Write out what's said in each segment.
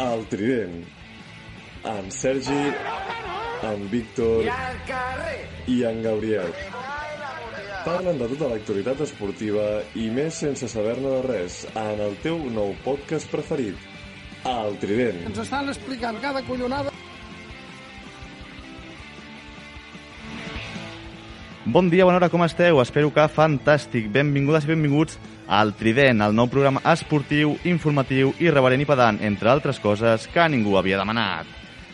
El Trident. En Sergi, en Víctor i en Gabriel. Parlen de tota l'actualitat esportiva i més sense saber-ne de res en el teu nou podcast preferit, El Trident. Ens estan explicant cada collonada. Bon dia, bona hora, com esteu? Espero que fantàstic. Benvingudes i benvinguts al Trident, el nou programa esportiu, informatiu, irreverent i pedant, entre altres coses que ningú havia demanat.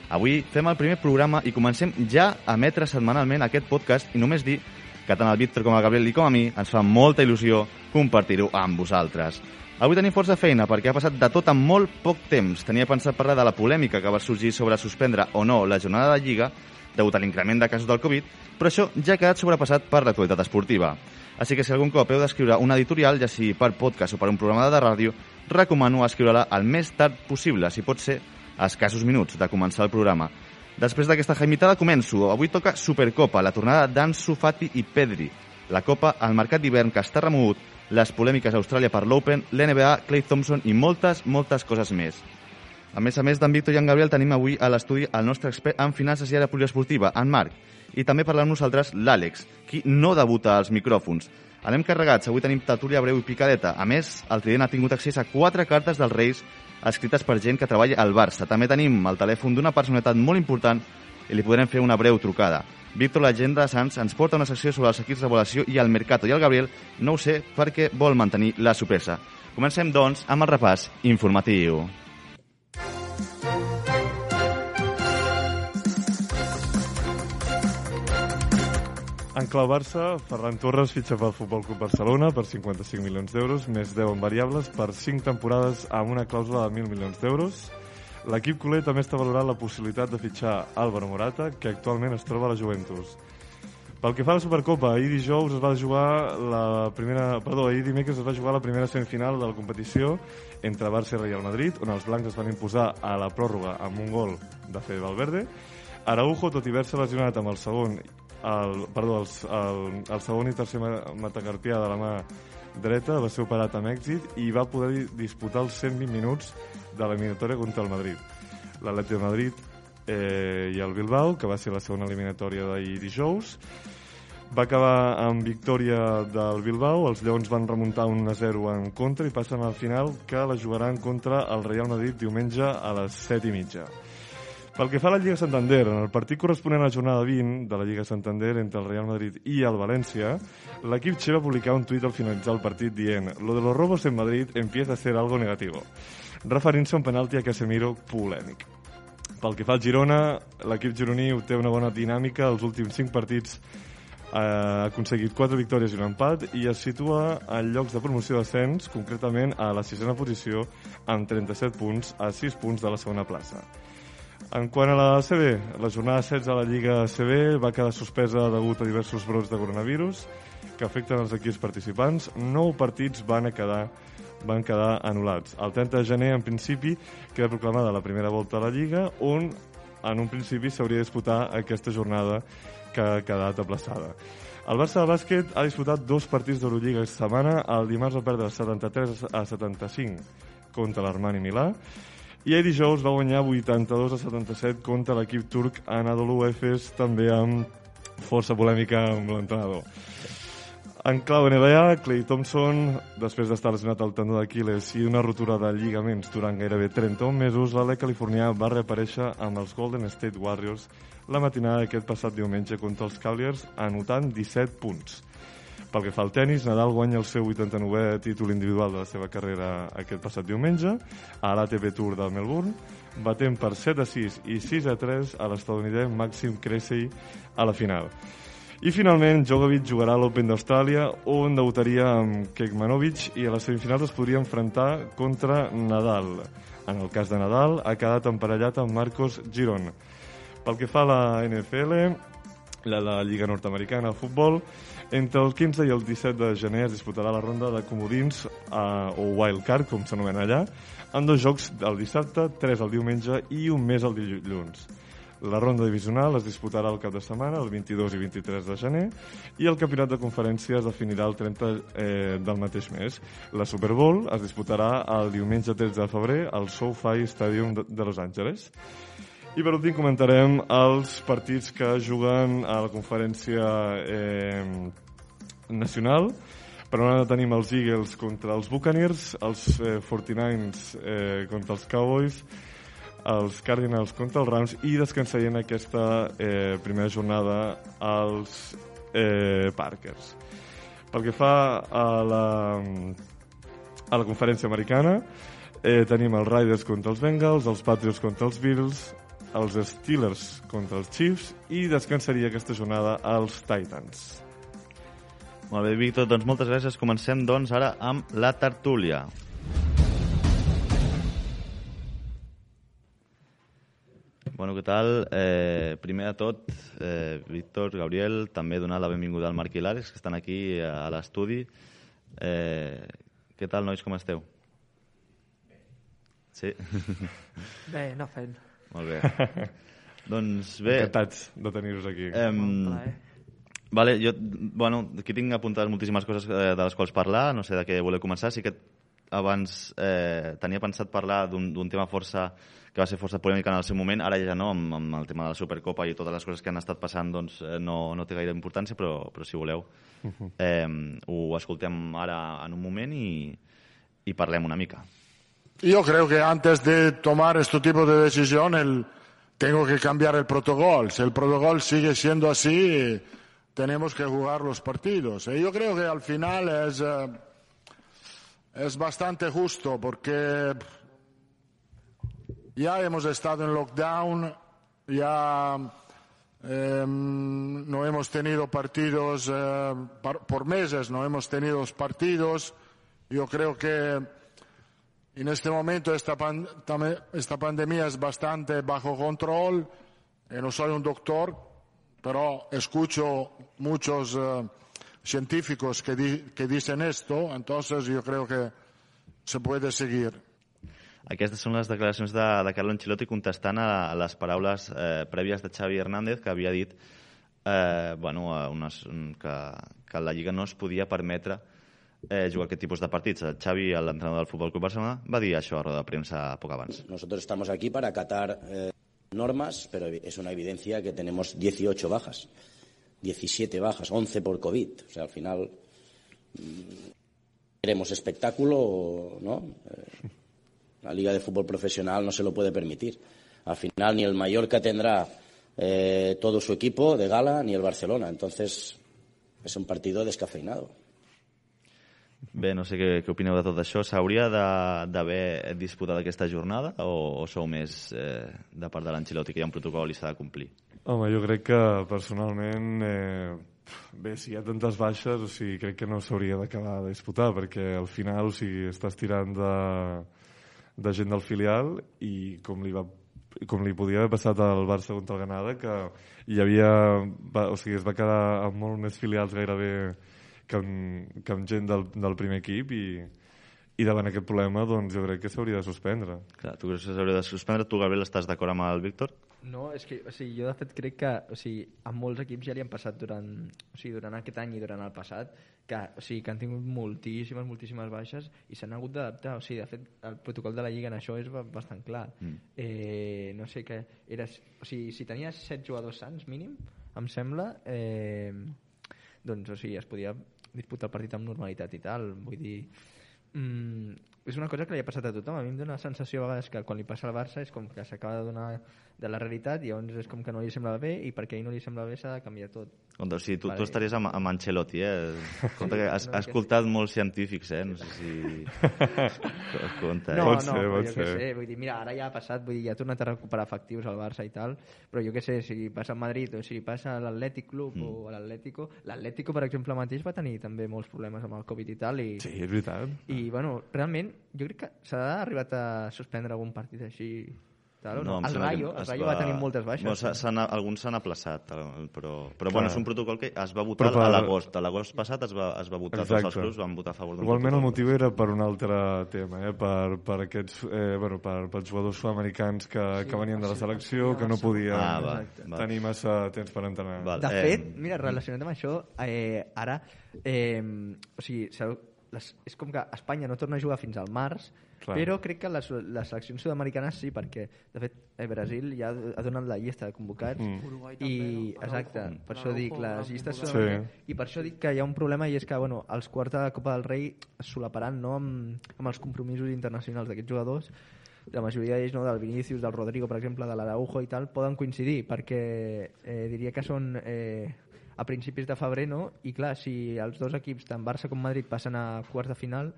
Avui fem el primer programa i comencem ja a emetre setmanalment aquest podcast i només dir que tant el Víctor com el Gabriel i com a mi ens fa molta il·lusió compartir-ho amb vosaltres. Avui tenim força feina perquè ha passat de tot en molt poc temps. Tenia pensat parlar de la polèmica que va sorgir sobre suspendre o no la jornada de Lliga degut a l'increment de casos del Covid, però això ja ha quedat sobrepassat per l'actualitat esportiva. Així que si algun cop heu d'escriure una editorial, ja sigui per podcast o per un programa de ràdio, recomano escriure-la el més tard possible, si pot ser a escassos minuts de començar el programa. Després d'aquesta jaimitada començo. Avui toca Supercopa, la tornada d'Ansu Fati i Pedri. La Copa, el mercat d'hivern que està remogut, les polèmiques a Austràlia per l'Open, l'NBA, Clay Thompson i moltes, moltes coses més. A més a més d'en Víctor i en Gabriel tenim avui a l'estudi el nostre expert en finances i àrea poliesportiva, en Marc, i també parlant amb nosaltres l'Àlex, qui no debuta als micròfons. Anem carregats, avui tenim tertúlia breu i picadeta. A més, el Trident ha tingut accés a quatre cartes dels Reis escrites per gent que treballa al Barça. També tenim el telèfon d'una personalitat molt important i li podrem fer una breu trucada. Víctor, l'agenda de Sants, ens porta una secció sobre els equips de volació i el Mercato. I el Gabriel no ho sé perquè vol mantenir la sorpresa. Comencem, doncs, amb el repàs informatiu. En clau Barça, Ferran Torres fitxa pel Futbol Club Barcelona per 55 milions d'euros, més 10 en variables per 5 temporades amb una clàusula de 1.000 milions d'euros. L'equip culer també està valorant la possibilitat de fitxar Álvaro Morata, que actualment es troba a la Juventus. Pel que fa a la Supercopa, ahir dijous es va jugar la primera... Perdó, ahir dimecres es va jugar la primera semifinal de la competició entre Barça i Real Madrid, on els blancs es van imposar a la pròrroga amb un gol de Fede Valverde. Araujo, tot i haver-se lesionat amb el segon el, perdó, el, el, el segon i tercer metacarpià de la mà dreta va ser operat amb èxit i va poder disputar els 120 minuts de l'eliminatòria contra el Madrid. L'Atleti de Madrid eh, i el Bilbao, que va ser la segona eliminatòria d'ahir dijous, va acabar amb victòria del Bilbao, els Lleons van remuntar un 1-0 en contra i passen al final que la jugaran contra el Real Madrid diumenge a les 7 i mitja. Pel que fa a la Lliga Santander, en el partit corresponent a la jornada 20 de la Lliga Santander entre el Real Madrid i el València, l'equip Che va publicar un tuit al finalitzar el partit dient «Lo de los robos en Madrid empieza a ser algo negativo», referint-se a un penalti a Casemiro polèmic. Pel que fa al Girona, l'equip gironí té una bona dinàmica. Els últims 5 partits eh, ha aconseguit 4 victòries i un empat i es situa en llocs de promoció d'ascens, concretament a la sisena posició, amb 37 punts, a 6 punts de la segona plaça. En quant a la CB, la jornada 16 de la Lliga CB va quedar suspesa degut a diversos brots de coronavirus que afecten els equips participants. Nou partits van quedar van quedar anul·lats. El 30 de gener, en principi, queda proclamada la primera volta a la Lliga, on en un principi s'hauria de disputar aquesta jornada que ha quedat aplaçada. El Barça de bàsquet ha disputat dos partits d'Eurolliga aquesta setmana. El dimarts va perdre 73 a 75 contra l'Armani Milà i ahir dijous va guanyar 82 a 77 contra l'equip turc Anadolu Efes, també amb força polèmica amb l'entrenador. En clau NBA, Clay Thompson, després d'estar lesionat al tendó d'Aquiles i una rotura de lligaments durant gairebé 31 mesos, l'Ale californià va reaparèixer amb els Golden State Warriors la matinada d'aquest passat diumenge contra els Cavaliers, anotant 17 punts. Pel que fa al tennis, Nadal guanya el seu 89è títol individual de la seva carrera aquest passat diumenge a l'ATP Tour de Melbourne, batent per 7 a 6 i 6 a 3 a l'estadounidenc Maxim Cressy a la final. I finalment, Djokovic jugarà a l'Open d'Austràlia, on debutaria amb Kekmanovic i a les semifinals es podria enfrontar contra Nadal. En el cas de Nadal, ha quedat emparellat amb Marcos Giron. Pel que fa a la NFL, la, la Lliga Nord-Americana de Futbol, entre el 15 i el 17 de gener es disputarà la ronda de comodins eh, o wild card, com s'anomena allà, amb dos jocs el dissabte, tres el diumenge i un més el dilluns. La ronda divisional es disputarà el cap de setmana, el 22 i 23 de gener, i el campionat de conferència es definirà el 30 eh, del mateix mes. La Super Bowl es disputarà el diumenge 13 de febrer al SoFi Stadium de Los Angeles. I per últim comentarem els partits que juguen a la conferència eh, nacional. Per una banda tenim els Eagles contra els Buccaneers, els eh, 49ers eh, contra els Cowboys, els Cardinals contra els Rams i descansarien aquesta eh, primera jornada als eh, Parkers. Pel que fa a la, a la conferència americana, eh, tenim els Riders contra els Bengals, els Patriots contra els Bills, els Steelers contra els Chiefs i descansaria aquesta jornada als Titans. Molt bé, Víctor, doncs moltes gràcies. Comencem, doncs, ara amb la tertúlia. Bueno, què tal? Eh, primer de tot, eh, Víctor, Gabriel, també donar la benvinguda al Marc i l'Àlex, que estan aquí a l'estudi. Eh, què tal, nois, com esteu? Sí? Bé, no fent. Molt bé. doncs bé... Encantats de tenir-vos aquí. Eh, vale, jo, bueno, aquí tinc apuntades moltíssimes coses eh, de les quals parlar, no sé de què voleu començar, sí que abans eh, tenia pensat parlar d'un tema força que va ser força polèmica en el seu moment, ara ja no, amb, amb el tema de la Supercopa i totes les coses que han estat passant, doncs eh, no, no té gaire importància, però, però si voleu eh, ho escoltem ara en un moment i, i parlem una mica. Yo creo que antes de tomar este tipo de decisión el, tengo que cambiar el protocolo. Si el protocolo sigue siendo así, tenemos que jugar los partidos. Y yo creo que al final es, eh, es bastante justo porque ya hemos estado en lockdown, ya eh, no hemos tenido partidos eh, por meses, no hemos tenido partidos. Yo creo que en este momento esta, pan- esta pandemia es bastante bajo control. Eh, no soy un doctor, pero escucho muchos eh, científicos que, di- que dicen esto, entonces yo creo que se puede seguir. Aquestes són les declaracions de, de Carlo Ancelotti contestant a, a les paraules eh, prèvies de Xavi Hernández, que havia dit eh, bueno, a unes, que, que la Lliga no es podia permetre eh, jugar aquest tipus de partits. El Xavi, l'entrenador del Futbol Club Barcelona, va dir això a roda de premsa poc abans. Nosotros estamos aquí para acatar eh, normas, pero es una evidencia que tenemos 18 bajas, 17 bajas, 11 por COVID. O sea, al final mm, queremos espectáculo, ¿no? Eh, la Liga de Fútbol Profesional no se lo puede permitir. Al final ni el Mallorca tendrá eh, todo su equipo de gala, ni el Barcelona. Entonces es un partido descafeinado. Bé, no sé què, què opineu de tot això. S'hauria d'haver disputat aquesta jornada o, o sou més eh, de part de l'Ancelotti, que hi ha un protocol i s'ha de complir? Home, jo crec que personalment, eh, bé, si hi ha tantes baixes, o sigui, crec que no s'hauria d'acabar de disputar, perquè al final, o sigui, estàs tirant de, de gent del filial i com li va com li podia haver passat al Barça contra el Granada, que hi havia, va, o sigui, es va quedar amb molt més filials gairebé que amb, que amb gent del, del primer equip i, i davant aquest problema doncs jo crec que s'hauria de suspendre. Clar, tu creus que s'hauria de suspendre? Tu, Gabriel, estàs d'acord amb el Víctor? No, és que, o sigui, jo de fet crec que, o sigui, a molts equips ja li han passat durant, o sigui, durant aquest any i durant el passat, que, o sigui, que han tingut moltíssimes, moltíssimes baixes i s'han hagut d'adaptar. O sigui, de fet, el protocol de la Lliga en això és ba- bastant clar. Mm. Eh, no sé què... Eres, o sigui, si tenies set jugadors sants, mínim, em sembla, eh, doncs, o sigui, es podia disputar el partit amb normalitat i tal. Vull dir, mm, és una cosa que li ha passat a tothom. A mi em dóna la sensació a vegades que quan li passa al Barça és com que s'acaba de donar de la realitat i llavors és com que no li sembla bé i perquè a ell no li sembla bé s'ha de canviar tot. O sigui, tu, Vale. tu estaries amb, amb Ancelotti, eh? Compte que has, has escoltat molts científics, eh? No sé si... Compte, eh? No, Pot no, ser, pot jo què ser. sé, vull dir, mira, ara ja ha passat, vull dir, ja ha tornat a recuperar efectius al Barça i tal, però jo què sé, si passa al Madrid o si passa a l'Atlètic Club Mm. o a l'Atlético, l'Atlético, per exemple, mateix va tenir també molts problemes amb el Covid i tal, i, Sí, és veritat. i bueno, realment, jo crec que s'ha arribat a suspendre algun partit així tal, o No, no? el Rayo, el es Rayo va... tenir moltes baixes. Bueno, s'ha- s'han- alguns s'han aplaçat, eh, però, però Clar. bueno, és un protocol que es va votar per- a l'agost. A l'agost passat es va, es va votar, tots els clubs van votar a favor d'un Igualment el motiu era per un altre tema, eh? per, per aquests eh, bueno, per, pels jugadors sud-americans que, sí, que venien de la selecció, que no podien Ah, va, va. tenir massa temps per entrenar. Val. De Eh, fet, mira, relacionat amb això, eh, ara, eh, o sigui, les, és com que Espanya no torna a jugar fins al març, Clar. però crec que les, les seleccions sud-americanes sí, perquè, de fet, eh, Brasil ja ha donat la llista de convocats Mm. I, exacte, per això dic, les llistes són... Sí. I per això dic que hi ha un problema i és que, bueno, els quarts de Copa del Rei es solaparan, no?, amb, amb els compromisos internacionals d'aquests jugadors, la majoria d'ells, no, del Vinícius, del Rodrigo, per exemple, de l'Araujo i tal, poden coincidir, perquè eh, diria que són eh, a principis de febrer, no? I clar, si els dos equips, tant Barça com Madrid, passen a quarts de final,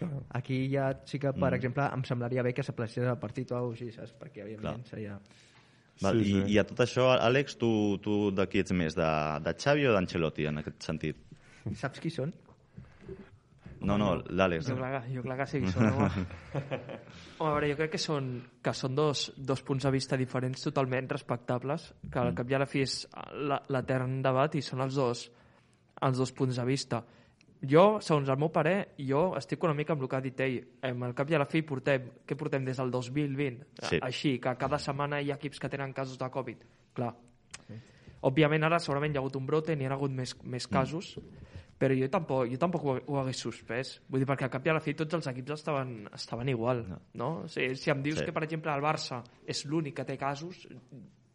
Clar. aquí ja sí que, per exemple, em semblaria bé que s'aplacés el partit o alguna cosa així, saps? Perquè, evidentment, seria... Val, Sí, i, sí. I a tot això, Àlex, tu, tu de qui ets més? De, de Xavi o d'Ancelotti, en aquest sentit? Saps qui són? No, no, l'Àlex. Jo clar, jo clar que sí que són, home. home, a veure, jo crec que són, que són dos, dos punts de vista diferents totalment respectables, que al cap i a la fi és la- l'etern debat i són els dos, els dos punts de vista. Jo, segons el meu parer, jo estic una mica amb el que ha dit ell. Em, al cap i a la fi portem, què portem des del 2020? Sí. Així, que cada setmana hi ha equips que tenen casos de Covid. Clar. Òbviament ara segurament hi ha hagut un brote, n'hi ha hagut més, més casos, però jo tampoc, jo tampoc ho, ho hagués suspès. Vull dir, perquè al cap i a la fi tots els equips estaven, estaven igual, no? no? Sigui, si em dius sí. que, per exemple, el Barça és l'únic que té casos,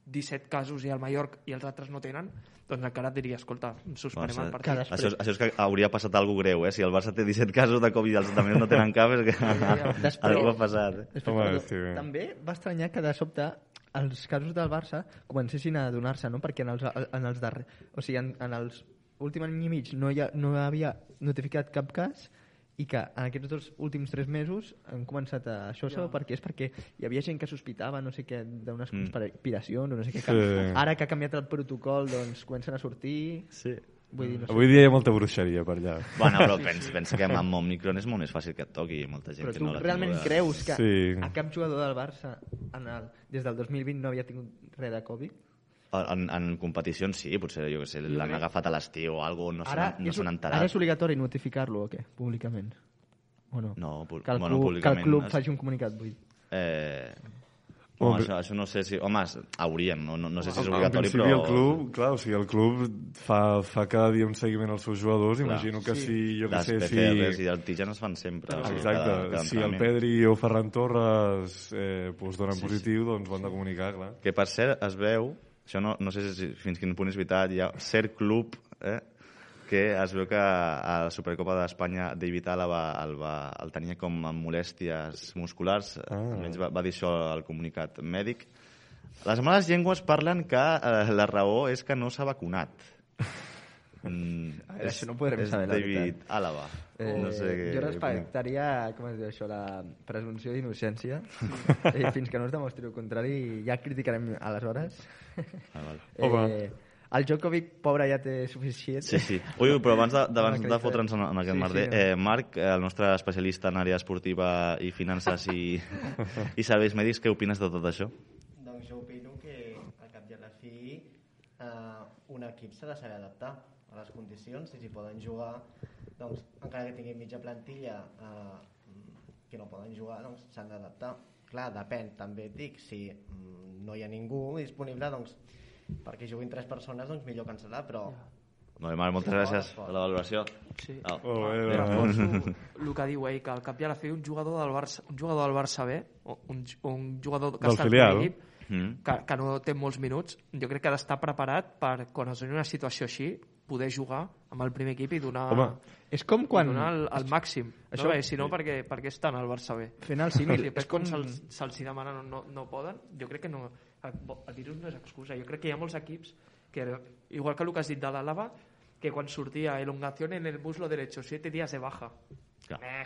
17 casos i el Mallorca i els altres no tenen, doncs encara et diria, escolta, suspenem Bueno, el que partit. després- Això, és- això és que hauria passat alguna greu, eh? Si el Barça té 17 casos de Covid i els altres no tenen cap, és que Després- algú ha passat. Eh? Després, Home, perdó, sí. També va estranyar que de sobte els casos del Barça comencessin a donar-se, no? perquè en els, en els darrers... O sigui, en, en els últim any i mig no hi, ha, no havia notificat cap cas i que en aquests dos últims tres mesos han començat a... Això sabeu per què? És perquè hi havia gent que sospitava no sé què d'unes Mm. conspiracions o no sé què. Sí. Que ara que ha canviat el protocol, doncs comencen a sortir... Sí. Vull dir, no sé. Avui dia hi ha molta bruixeria per allà. Bueno, però pensa, pensa que amb Omicron és molt més fàcil que et toqui molta gent Però que tu no l'ha realment tinguda. creus que Sí. a cap jugador del Barça en el, des del 2020 no havia tingut res de Covid? En, en competicions sí, potser jo que sé, l'han agafat a l'estiu o alguna cosa, no ara, s'han no és, s'han enterat. ara és obligatori notificar-lo o què? Públicament? O no? No, pu- que el, bueno, club, que el club es- faci un comunicat, vull dir. Eh... Home, Home, això, això no sé si... Home, hauríem, no, no, no sé si és obligatori, però... el club, clar, o sigui, el club fa, fa cada dia un seguiment als seus jugadors, Clar. imagino que si, jo que sé, PCRs si... i antígens es fan sempre. o sigui, Exacte, cada- cada si el. Pedri o Ferran Torres eh, pues donen Sí, sí. positiu, doncs ho han de comunicar, clar. Que per cert es veu, això no, no sé si, fins quin punt és veritat, hi ha cert club eh, que es veu que a la Supercopa d'Espanya David Alaba el, va, el tenia com amb molèsties musculars, Ah. ah. almenys va, va dir això al comunicat mèdic. Les males llengües parlen que eh, la raó és que no s'ha vacunat. Mm, veure, això no ho podrem saber, la David veritat. Alaba. Eh, no sé què... jo respectaria, com es diu això, la presumpció d'innocència. eh, fins que no es demostri el contrari, ja criticarem aleshores. Ah, val. Home. Eh, el Djokovic, pobre, ja té suficient. Sí, sí. Ui, però abans de, de, abans de fotre'ns en, en aquest Sí, merder, sí, eh, Marc, eh, el nostre especialista en àrea esportiva i finances i, i serveis mèdics, què opines de tot això? Doncs jo opino que al cap i a la fi eh, un equip s'ha de saber adaptar a les condicions i si poden jugar doncs encara que tinguin mitja plantilla eh, que no poden jugar doncs s'han d'adaptar clar, depèn, també et dic si mm, no hi ha ningú disponible doncs perquè juguin tres persones doncs millor cancel·lar però Molt bé, Marc, moltes Sí, gràcies per la valoració. Sí. Oh. Oh, eh, Reforço el que diu ell, que al cap i a la fi un jugador del Barça, un jugador del Barça B, o un, un jugador que Del està al filial. primer equip, Mm. que, que no té molts minuts, jo crec que ha d'estar preparat per, quan es doni una situació així, poder jugar amb el primer equip i donar, Home. És com i quan... donar el, el màxim. Això- No? Bé, si no, perquè, perquè estan al Barça B. Fent el símil, Si és com... se'ls se demana no, no, no poden, jo crec que no, el, el virus no és excusa. Jo crec que hi ha molts equips que, igual que el que has dit de l'Àlava, que quan sortia elongación en el muslo derecho, siete días de baja. Clar. Eh,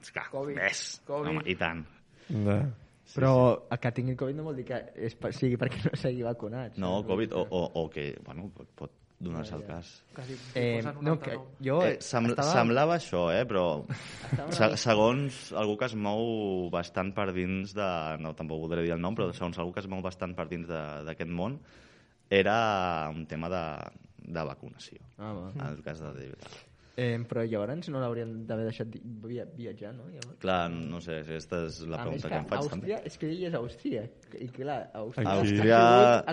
Esclar, Covid, ves. Covid. Home, I tant. De... Però el que tingui Covid no vol dir que és, per- sigui perquè no s'hagi vacunat. No? Covid, o, o, o que, bueno, pot, donar-se el cas. Quasi Eh, no, que jo Eh, sem estava... Semblava això, eh? però se segons algú que es mou bastant per dins de... No, tampoc voldré dir el nom, però segons algú que es mou bastant per dins d'aquest món, era un tema de, de vacunació, Ah, va. en el cas de David. Eh, però llavors no l'haurien d'haver deixat via viatjar, no? Llavors. Clar, no sé, aquesta és la a més pregunta que que em faig Àustria, també. és que ell és Àustria. I clar, Àustria, Àustria...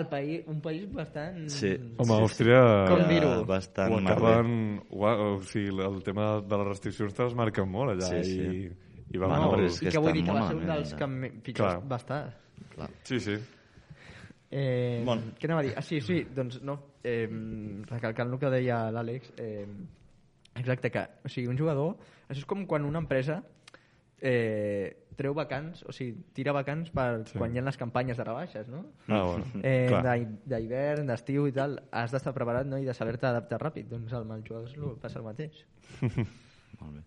El país, un país bastant... Sí. Home, Àustria... Com Era dir-ho? Bastant ho acaben... Ho, o sigui, el tema de les restriccions te les marquen molt allà Sí, sí. i, i va Bueno, molt... I que vull dir que va ser un dels que me- pitjors Clar. va estar. Clar. Sí, sí. Eh, Bon. Què anava a dir? Ah, sí, sí, doncs no. Eh, recalcant el que deia l'Àlex, eh, exacte, que o sigui, un jugador... Això és com quan una empresa eh, treu vacants, o sigui, tira vacants per Sí. quan hi ha les campanyes de rebaixes, no? Ah, bueno. Eh, D'hivern, d'estiu i tal, has d'estar preparat no? i de saber-te adaptar ràpid. Doncs amb els jugadors lo- passa el mateix. Molt bé.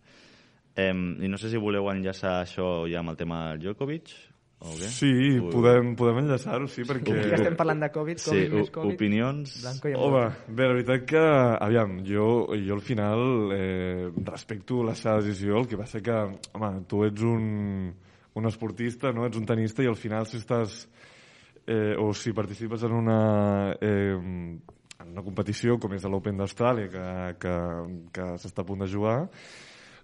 Eh, I no sé si voleu enllaçar això ja amb el tema Djokovic o què? Sí, Ui. podem, podem enllaçar-ho, sí, perquè... Ja estem parlant de Covid, Sí, Covid més o- Covid. opinions... Home, bé, la veritat que, aviam, jo, jo al final eh, respecto la seva decisió, el que passa que, home, tu ets un, un esportista, no? ets un tenista i al final si estàs, eh, o si participes en una, eh, en una competició com és l'Open d'Austràlia que, que, que s'està a punt de jugar,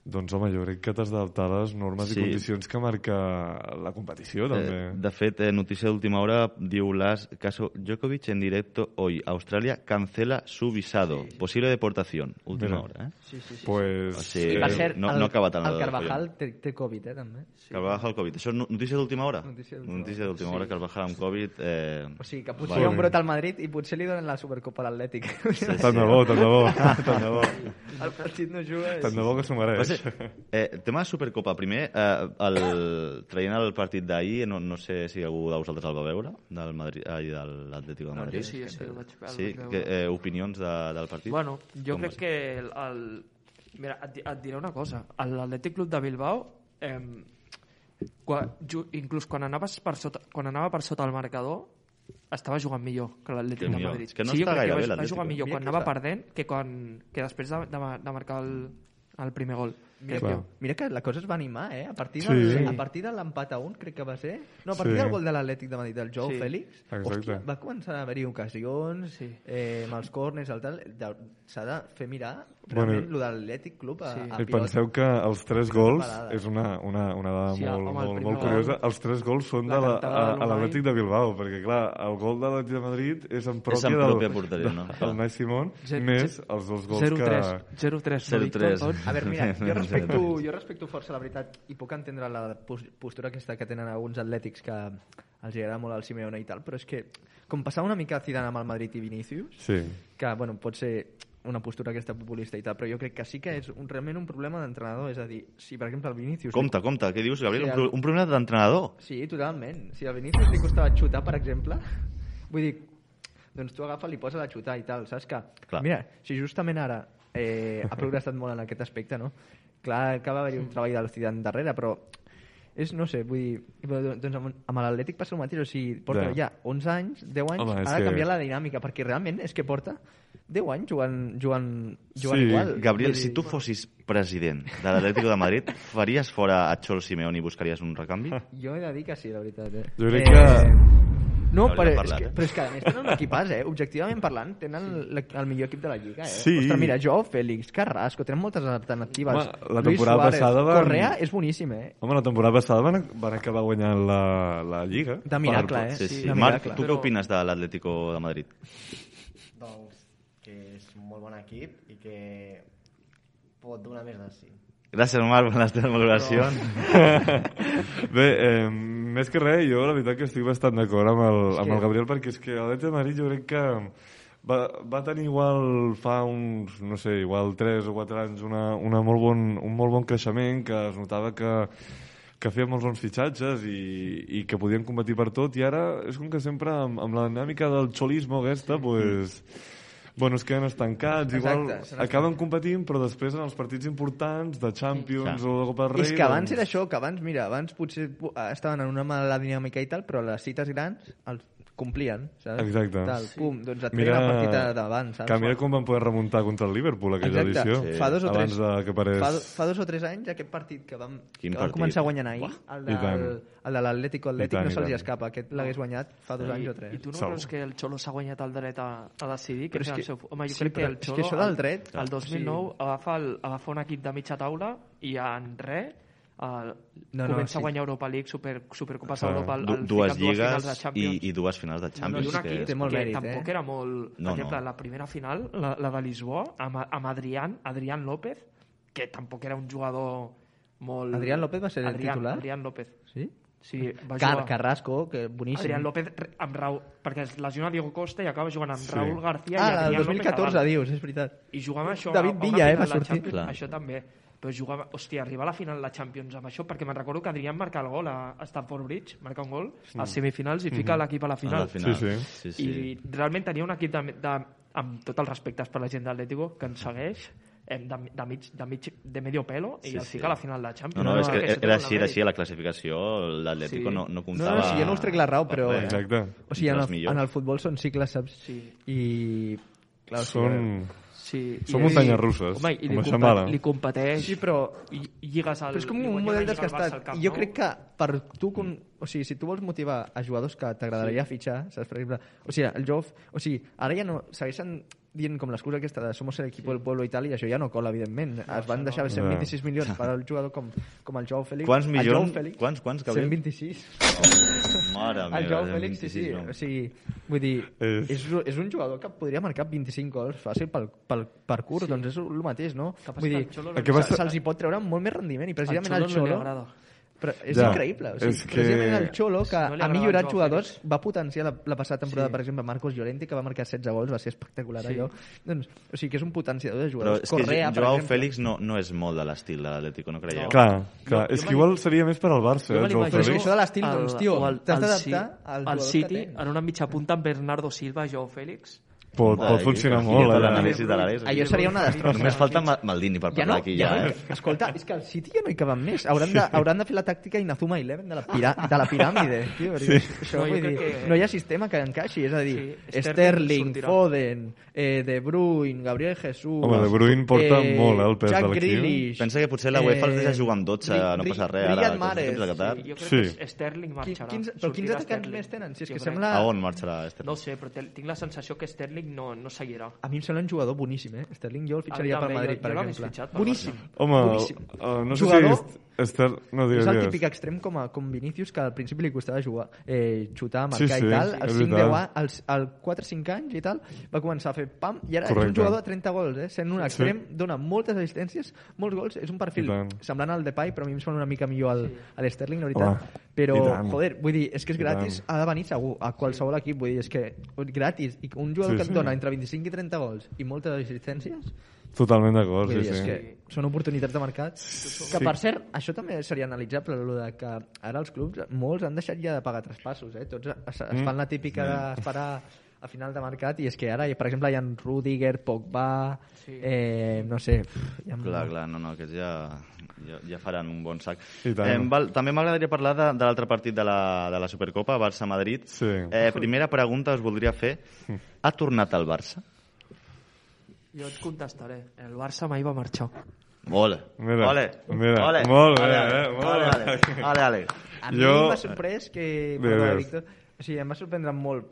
doncs, home, jo crec que t'has d'adaptar a les normes Sí. i condicions que marca la competició, també. Eh, de fet, eh, notícia d'última hora diu las caso Djokovic en directo hoy. Australia cancela su visado. Posible deportación. Última Mira. hora, eh? Sí, sí, sí. O Pues, sigui, I per Eh, cert, no- el, no ha acabat en el el Carvajal té, té Covid, eh, també. Carvajal Covid. Això és no- notícia d'última hora? Notícia d'última Notícia hora. Carvajal amb Covid. Eh... O sigui, que potser hi ha un brot al Madrid i potser li donen la Supercopa a l'Atlètic. Tant de bo, tant de bo, tant de bo. el partit no juga. Tant de bo que s'ho mereix. Eh, tema Supercopa. Primer, eh, el, traient el partit d'ahir, no, no sé si algú de vosaltres el va veure, del Madrid, ai, de l'Atlético de No, Madrid. jo sí, jo sí, el vaig veure, Sí, que, eh, opinions de, del partit? Bueno, jo Com crec que el, el... Mira, et, et diré una cosa. L'Atlètic Club de Bilbao, eh, quan, ju, inclús quan anaves per sota, quan anava per sota el marcador, estava jugant millor que l'Atlètic de. Madrid. Que no sí, està gaire bé va, va jugar millor Mira quan anava està. perdent que, quan, que després de, de, de marcar el, el primer gol. Mira, que, mira que la cosa es va animar, eh? A partir, Sí. del, a partir de l'empat a un, crec que va ser... No, a partir Sí. del gol de l'Atlètic de Madrid, del Joe Sí. Exacte. hòstia, va començar a haver-hi ocasions, Sí. eh, amb els corners, el tal... S'ha de fer mirar Bueno, realment lo de l'Atlètic Club a, Sí. a I pilot. penseu que els tres gols, parada. és una, una, una dada Sí, molt, home, molt, molt gol, curiosa, els tres gols són la de la, a, de a l'Atlètic de Bilbao, perquè clar, el gol de l'Atlètic de Madrid és en pròpia, en del, pròpia porteria, no? del Nai Simón, Zero- més els dos gols 0-3. que... 0-3. 0-3. A veure, mira, jo respecto, jo respecto força la veritat i puc entendre la pos- postura aquesta que tenen alguns atlètics que els agrada molt el Simeone i tal, però és que com passava una mica Zidane amb el Madrid i Vinícius, Sí, que bueno, pot ser una postura aquesta populista i tal, però jo crec que sí que és un, realment un problema d'entrenador, és a dir, si per exemple el Vinícius... Compte, compte, què dius, Gabriel? Sí, el- un problema d'entrenador. Sí, totalment. Si al Vinícius li costava xutar, per exemple, vull dir, doncs tu agafa, li posa a xutar i tal, saps que... Clar. Mira, si justament ara eh, ha progressat molt en aquest aspecte, no? Clar que va haver-hi un treball del Zidane darrere, però és, no sé, vull dir, però, doncs amb, amb l'Atlètic passa el mateix, o sigui, porta Ja. ja 11 anys, 10 anys, Home, de que- canviar la dinàmica, perquè realment és que porta 10 anys jugant, jugant, jugant Sí, igual. Gabriel, Vull si dir, tu fossis president de l'Atlético de Madrid, faries fora a Cholo Simeone i buscaries un recanvi? Jo he de dir que sí, la veritat. Eh? Jo crec que- No, Hauria però, de és que, eh? però és que a més tenen un equipàs, eh? Objectivament parlant, tenen el, el millor equip de la Lliga, eh? Sí. Ostres, mira, jo, Fèlix, Carrasco, tenen moltes alternatives. Home, la Luis temporada Suárez, passada van- Correa és boníssim, eh? Home, la temporada passada van, van acabar guanyant la, la Lliga. De miracle, eh? Sí, sí. de Marc, tu què opines de l'Atlético de Madrid? Doncs que és un molt bon equip i que pot donar més de sí. Gràcies, Marc, per les teves valoracions. Bé, eh, més que res, jo la veritat que estic bastant d'acord amb, el, amb el Gabriel perquè és que l'Atlètic de Madrid jo crec que va, va tenir igual fa uns, no sé, igual 3 o 4 anys una, una molt bon, un molt bon creixement que es notava que, que feien molts bons fitxatges i, i que podien competir per tot i ara és com que sempre amb, amb la dinàmica del xolismo aquesta, sí. pues, bueno, es queden estancats, igual Exacte, se n'estan- acaben competint, però després en els partits importants de Champions Sí. o de Copa del Rei... És que abans doncs- era això, que abans, mira, abans potser estaven en una mala dinàmica i tal, però a les cites grans, els, complien, saps? Exacte. Tal, pum, doncs et Mira- el partit de- davant, saps? Que mira com van poder remuntar contra el Liverpool aquella Exacte. edició. Fa dos o tres, Abans de que parés... fa, fa dos o tres anys, aquest partit que vam, Quin que vam partit? començar guanyant ahir, el, I tant. del, el de l'Atlético Atlètic, tant, no se'ls escapa. Aquest l'hagués guanyat fa dos I, anys o tres. I tu no creus que el Xolo s'ha guanyat el dret a, a decidir? Però és el que- seu... Home, jo sí, crec que el és que Xolo... això del el- dret- El 2009 agafa, el, agafa un equip de mitja taula i en res uh, No, no, comença sí. a guanyar Europa League, Super, Supercopes Clar. d'Europa, el, Du el, dues ficat dues finals de lligues i, Champions. i dues finals de No, Champions. i un que equip és- Té molt que mèrit, tampoc eh? era molt... Per No, exemple, no. la primera final, la, la de Lisboa, amb, amb Adrián, Adrián López, que tampoc era un jugador molt... Adrián López va ser el Adrián, titular? Adrián López. Sí? Sí, va Car jugar... Carrasco, que boníssim. Adrián López amb Raúl, perquè es lesiona Diego Costa i acaba jugant amb Sí. Raúl García i Ah, el Adrián López 2014, davant. dius, és veritat. I jugar amb això... David Villa, eh, va sortir. Champions. Això també. Però jugava... Hòstia, arribar a la final de Champions amb això, perquè me'n recordo que Adrián marca el gol a a Stamford Bridge, marca un gol a semifinals i fica l'equip a la a final. la final. Sí, sí. sí, I realment tenia un equip de, de, amb tots els respectes per la gent d'Atlético que ens segueix de, de, mig, de, mig, de medio pelo i Sí, el sí. fica a la final de No, Champions. no, és que era molt així, era així, a la classificació l'Atlético Sí. no, no No, comptava... no, sí, jo no us trec la raó, però... Res. Exacte. O sigui, en el, en el futbol són cicles, saps? Sí. I... Clar, o sigui, Són... Sí, Són muntanyes russes, Home, i li, com a compe- Xambala. li competeix Sí, però i, lligues al... Però és com un model desgastat. Camp I jo Nou. crec que per tu, con... o sigui, si tu vols motivar a jugadors que t'agradaria fitxar, saps, per exemple, o sigui, el Joff, o sigui, ara ja no, segueixen dient com l'excusa aquesta de somos el equipo del pueblo i tal, i això ja no cola, evidentment. es van deixar 126 milions per al jugador com, com el Joao Félix. Quants El milions? Félix, Quants, quants, Gabriel? 126. Mare meva, El Joao 26, Félix, sí, sí. no. O sigui, vull dir, És- és, és un jugador que podria marcar 25 gols fàcil pel, pel parcours, doncs és el mateix, no? Vull dir, El se'ls hi pot treure molt més rendiment i precisament Al el Xolo no li Xolo... Però és Ja, increïble. O sigui, és que- Precisament el Xolo, que No ha millorat jugadors, va potenciar la, la passada temporada, Sí. per exemple, Marcos Llorente, que va marcar 16 gols, va ser espectacular Sí. allò. Doncs, o sigui, que és un potenciador de Però jugadors. és que Correa, per Joao exemple. Félix no, no és molt de l'estil de l'Atlético, no creieu? Clar, clar. Jo- és que igual seria més per al Barça, Jo eh, Joao Però és que això de l'estil, doncs, tio, t'has el d'adaptar al que City, en una mitja punta amb Bernardo Silva, Joao Félix. Pot, pot funcionar molt, eh? l'anàlisi de l'Àlex. Allò seria una destrosses. Només falta Ma- Maldini per no, aquí, ja, eh? Escolta, és que al City ja no hi caben més. Hauran de, hauran de fer la tàctica Inazuma Eleven de la, pira, de la piràmide. Tio, perquè això, No, vull dir, que- no hi ha sistema que encaixi. És a dir, Sí, Sterling Sterling. Foden, eh, De Bruyne, Gabriel Jesús... Home, De Bruyne porta molt, eh, el pes Jack de l'equip. Pensa que potser la UEFA els deixa eh, jugar amb 12, no passa res, Riyad Mahrez. Sí, jo crec Sí. que Sterling marxarà. quins, però quins atacants Sterling. més tenen? Si és que sembla... A on marxarà este? No sé, però tinc la sensació que Sterling no, no seguirà. A mi em sembla un jugador boníssim, eh? Sterling jo el fitxaria per Madrid, jo- per jo exemple. fitxat per Boníssim. Home, boníssim. uh, no sé Jugador- si... Esther... No, digues, és el típic extrem com, a, com Vinícius que al principi li costava jugar, eh, xutar, Sí, marcar sí, i tal. és Als 5 veritat. 10 anys, als, als 4-5 anys i tal, va començar a fer pam, i ara és Correcte. un jugador de 30 gols, eh? sent un extrem, dona moltes assistències, molts gols, és un perfil semblant al Depay, però a mi em sembla una mica millor al, a l'Sterling, la veritat. Home, però, joder, vull dir, és que és gratis, ha de venir segur a qualsevol equip, vull dir, és que gratis, i un jugador Sí, que et sí. dona entre 25 i 30 gols i moltes assistències, Totalment d'acord, sí, dir, és sí. que són oportunitats de mercat. Que, per cert, això també seria analitzable, el de que ara els clubs, molts han deixat ja de pagar traspassos, eh? Tots es, es fan la típica d'esperar a final de mercat i és que ara, per exemple, hi ha Rudiger, Pogba, eh, no sé... Hi ha... Clar, clar, no, no, aquests ja, ja, ja faran un bon sac. Tant. Eh, val, també m'agradaria parlar de, de l'altre partit de la, de la Supercopa, Barça-Madrid. Sí. Eh, primera pregunta us voldria fer. Ha tornat al Barça? Jo et contestaré. El Barça mai va marxar. Ole. Mira, ole. mira, ole. molt bé, ole, eh, ole, molt ole, bé. ole, ole. A mi Jo- m'ha sorprès que... Perdona, digues. Víctor. O sigui, em va sorprendre molt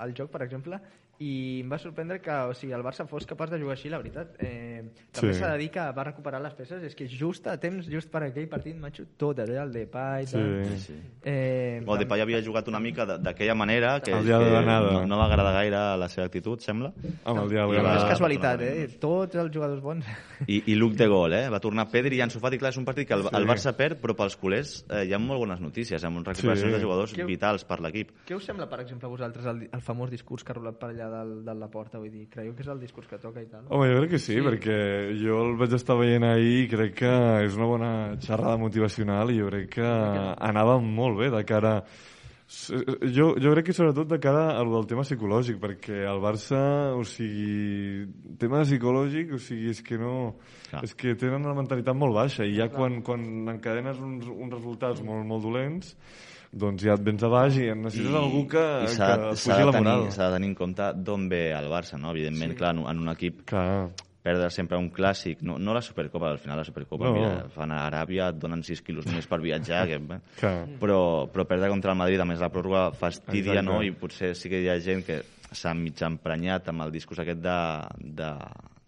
el joc, per exemple, i em va sorprendre que o sigui, el Barça fos capaç de jugar així, la veritat. Eh, també Sí. s'ha de dir que va recuperar les peces, és que just a temps, just per aquell partit, macho, tot, eh, el Depay... Sí. tal. Sí. Eh, O Depay havia jugat una mica de- d'aquella manera que, El dia de que no, no va agradar gaire la seva actitud, sembla. Amb el dia no va- és casualitat, eh? Tots els jugadors bons... I, i Luc de gol, eh? Va tornar Pedri i Ansu Fati. Clar, és un partit que el, Sí. el Barça perd, però pels culers eh, hi ha molt bones notícies, amb recuperacions Sí. de jugadors Que- vitals per l'equip. Què us sembla, per exemple, a vosaltres el, el famós discurs que ha rolat per allà del, de la porta? Vull dir, creieu que és el discurs que toca i tal? Home, jo crec que sí, sí, perquè jo el vaig estar veient ahir i crec que és una bona xerrada motivacional i jo crec que anava molt bé de cara... Jo, jo crec que sobretot de cara al del tema psicològic, perquè el Barça, o sigui, tema psicològic, o sigui, és que no... Clar. És que tenen una mentalitat molt baixa i ja quan, quan encadenes uns, uns resultats molt, molt dolents, doncs ja et vens a baix i necessites algú que, i que pugi la tenir, moral. s'ha de tenir en compte d'on ve el Barça, no? Evidentment, sí. clar, en, en un equip Clar, perdre sempre un clàssic, no, no la Supercopa, al final la Supercopa, No. mira, fan a Aràbia, et donen 6 quilos només per viatjar, que, eh? però, però perdre contra el Madrid, a més la pròrroga fastidia, Exacte. no? I potser sí que hi ha gent que s'ha mig emprenyat amb el discurs aquest de, de,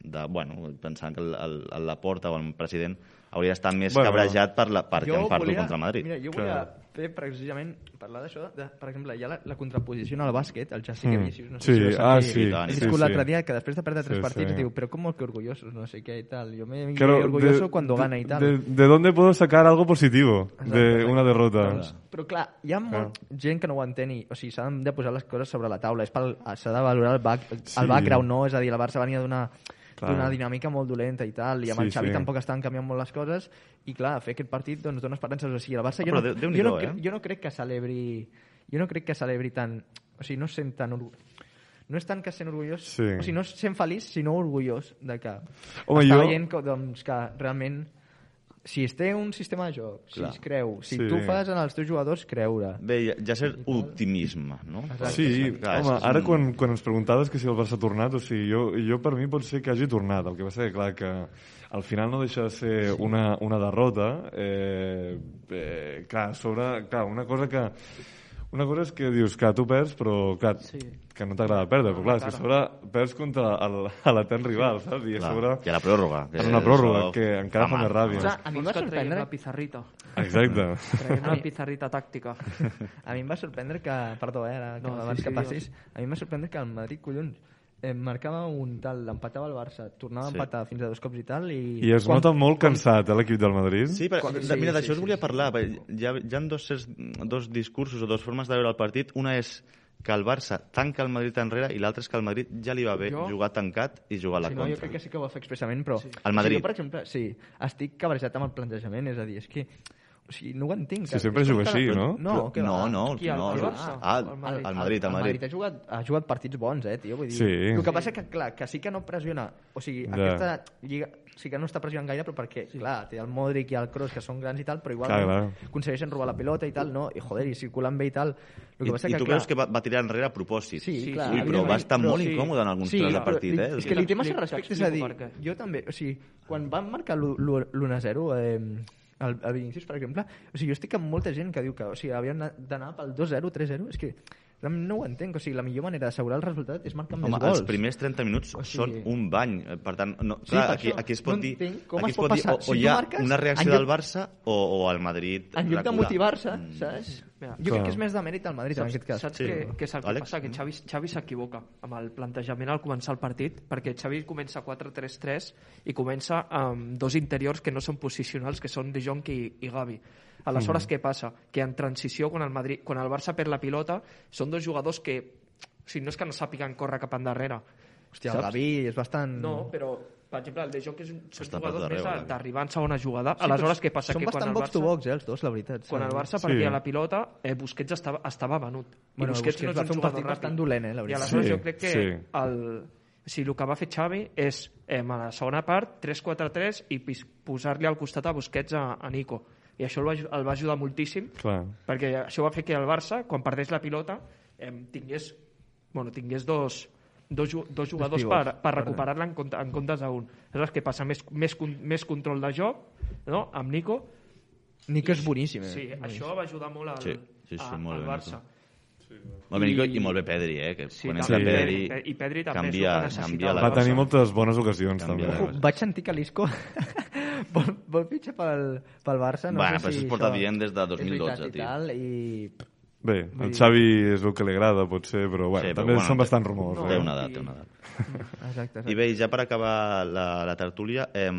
de bueno, pensant que el, el, el Laporta o el president hauria d'estar més Bueno. cabrejat per la, perquè parlo volia- contra el Madrid. Mira, jo Clar. Fer precisament parlar d'això, de, per exemple, hi ha la, la contraposició en el bàsquet, el Jessica Mm. Vicius, no sé Sí, si ho ah, sí, he sí, discut sí. l'altre dia que després de perdre tres Sí, partits sí. diu, però como que orgullosos, no sé qué y tal. Yo me Claro, orgulloso de- cuando de- gana y tal. De, de dónde puedo sacar algo positivo de Exacte, una derrota? Doncs, però clar, hi ha molt gent que no ho entén i, o sigui, s'han de posar les coses sobre la taula. S'ha de valorar el, back, Sí. el background, no? És a dir, el Barça venia d'una Clar. D'una dinàmica molt dolenta i tal, i amb Sí, el Xavi sí. tampoc estan canviant molt les coses, i clar, fer aquest partit doncs, dona esperances. O sigui, el Barça, jo, no, Déu- jo, no, eh? jo no crec que celebri... Jo no crec que celebri tant... O sigui, no es sent tan... orgu- No és tant que sent orgullós, Sí. o sigui, no sent feliç, sinó orgullós de que Home, està jo- veient que, doncs, que realment si es té un sistema de joc, si Clar. es creu, si Sí. tu fas en els teus jugadors creure, Bé, ja, ja cert optimisme, no? Sí, Clar, home, ara un- quan, quan ens preguntaves que si el Barça ha tornat, o sigui, jo, jo per mi pot ser que hagi tornat, el que passa que, clar, que al final no deixa de ser una, una derrota, eh, eh, clar, sobre, clar, una cosa que una cosa és que dius que tu perds, però clar, Sí. que no t'agrada perdre, però clar, és que a sobre perds contra l'etern rival, saps? I a Clar, sobre I a la pròrroga. que en una pròrroga, que encara fa més ràbia. no? Ostres, a mi em va que sorprendre la pizarrita. Exacte. Traiem la pizarrita tàctica. a mi em va sorprendre que, perdó, eh, ara, que No, sí, abans sí, que digues. passis, a mi em va sorprendre que el Madrid, collons, eh, marcava un tal, l'empatava el Barça, tornava Sí. a empatar fins a dos cops i tal, i... I es quan- nota molt cansat, eh, l'equip del Madrid. Sí, però, Quan- de, sí, mira, sí, d'això us sí, volia sí. parlar. perquè Hi ha, hi ha dos, dos discursos o dos formes de veure el partit. Una és que el Barça tanca el Madrid enrere i l'altra és que el Madrid ja li va bé Jo- jugar tancat i jugar a la Sí, no, jo contra. crec que sí que ho va fer expressament, però... Sí. El Madrid. Jo, per exemple, sí, estic cabrejat amb el plantejament, és a dir, és que... O sigui, no ho entenc. Sí, sempre juga així, no? No, que no, no, Qui, el- no, el no. Barça? Ah, El Madrid. el Madrid, el El Madrid. Ha jugat, ha jugat partits bons, eh, tio? Vull dir, Sí. El que passa que, clar, que sí que no pressiona... O sigui, Ja. aquesta lliga sí que no està pressionant gaire, però perquè, sí. clar, té el Modric i el Kroos, que són grans i tal, però igual Clar, clar. aconsegueixen robar la pilota i tal, no? I, joder, i circulant bé i tal. El I, que passa I que, tu clar, creus que va, va tirar enrere a propòsit? Sí, Sí, clar, Ui, però va estar però- molt sí. incòmode en alguns sí, trams de però partit, eh? És que li té massa respecte, és a dir, jo també, o sigui, quan van marcar l'1-0, eh, el, el Vinícius, per exemple, o sigui, jo estic amb molta gent que diu que o sigui, havien d'anar pel 2-0, 3-0, és que no ho entenc, o sigui, la millor manera d'assegurar el resultat és marcar Home, més gols. els primers 30 minuts O sigui- són un bany. eh, Per tant, no, Sí, clar, per aquí, això. aquí es pot No dir, com aquí es pot pot dir o, Si o tu hi ha marques, una reacció en lloc- del Barça o, o el Madrid En lloc de motivar-se, Mm. saps? Mira, jo crec que és més de mèrit al Madrid, en Saps, aquest cas. saps Sí. què, què és el que Àlex? passa? Que Xavi, Xavi s'equivoca amb el plantejament al començar el partit, perquè Xavi comença 4-3-3 i comença amb dos interiors que no són posicionals, que són De Jong i, i Gavi. Aleshores, què passa? Que en transició, quan el, Madrid, quan el Barça perd la pilota, són dos jugadors que... O sigui, no és que no sàpiguen córrer cap endarrere. Hòstia, el saps? Gavi és bastant... No, però, per exemple, el De Jong és un, són Està per jugadors darrere, més d'arribar en segona jugada. Sí, Aleshores, què passa? Són que quan bastant el box to Barça, box, eh, els dos, la veritat. quan el Barça Sí. perdia la pilota, eh, Busquets estava, estava venut. I Bueno, Busquets, Busquets no és va un fer un jugador partit bastant dolent, eh, la I veritat. aleshores Sí, jo crec que sí. el, o sigui, el que va fer Xavi és, eh, a la segona part, 3-4-3 i posar-li al costat a Busquets a, a Nico. I això el va, el va ajudar moltíssim Clar. perquè això va fer que el Barça, quan perdés la pilota, eh, tingués, bueno, tingués dos, dos, dos jugadors per, per recuperar-la en, compte, en comptes d'un. Aleshores, què passa? Més, més, més control de joc no? amb Nico. Nico és boníssim, eh? Sí, això va ajudar molt al, Sí, sí, sí, a- molt al bé, Barça. Molt bé, Nico, I- i molt bé Pedri, eh? Que Sí, quan entra Pedri, Pedri- i Pedri també és canvia, que canvia la Va Barça. tenir moltes bones ocasions, Canvia també. vaig sentir que l'Isco vol, vol fitxar pel, pel Barça. No Bueno, sé però si això es porta això dient des de és 2012, veritat i tio. Tal, i... Bé, el Xavi és el que li agrada, potser, però, bueno, Sí, però també bueno, són té- bastant rumors. no, té eh? una edat, té una edat. Exacte, exacte. I bé, ja per acabar la, la tertúlia, eh,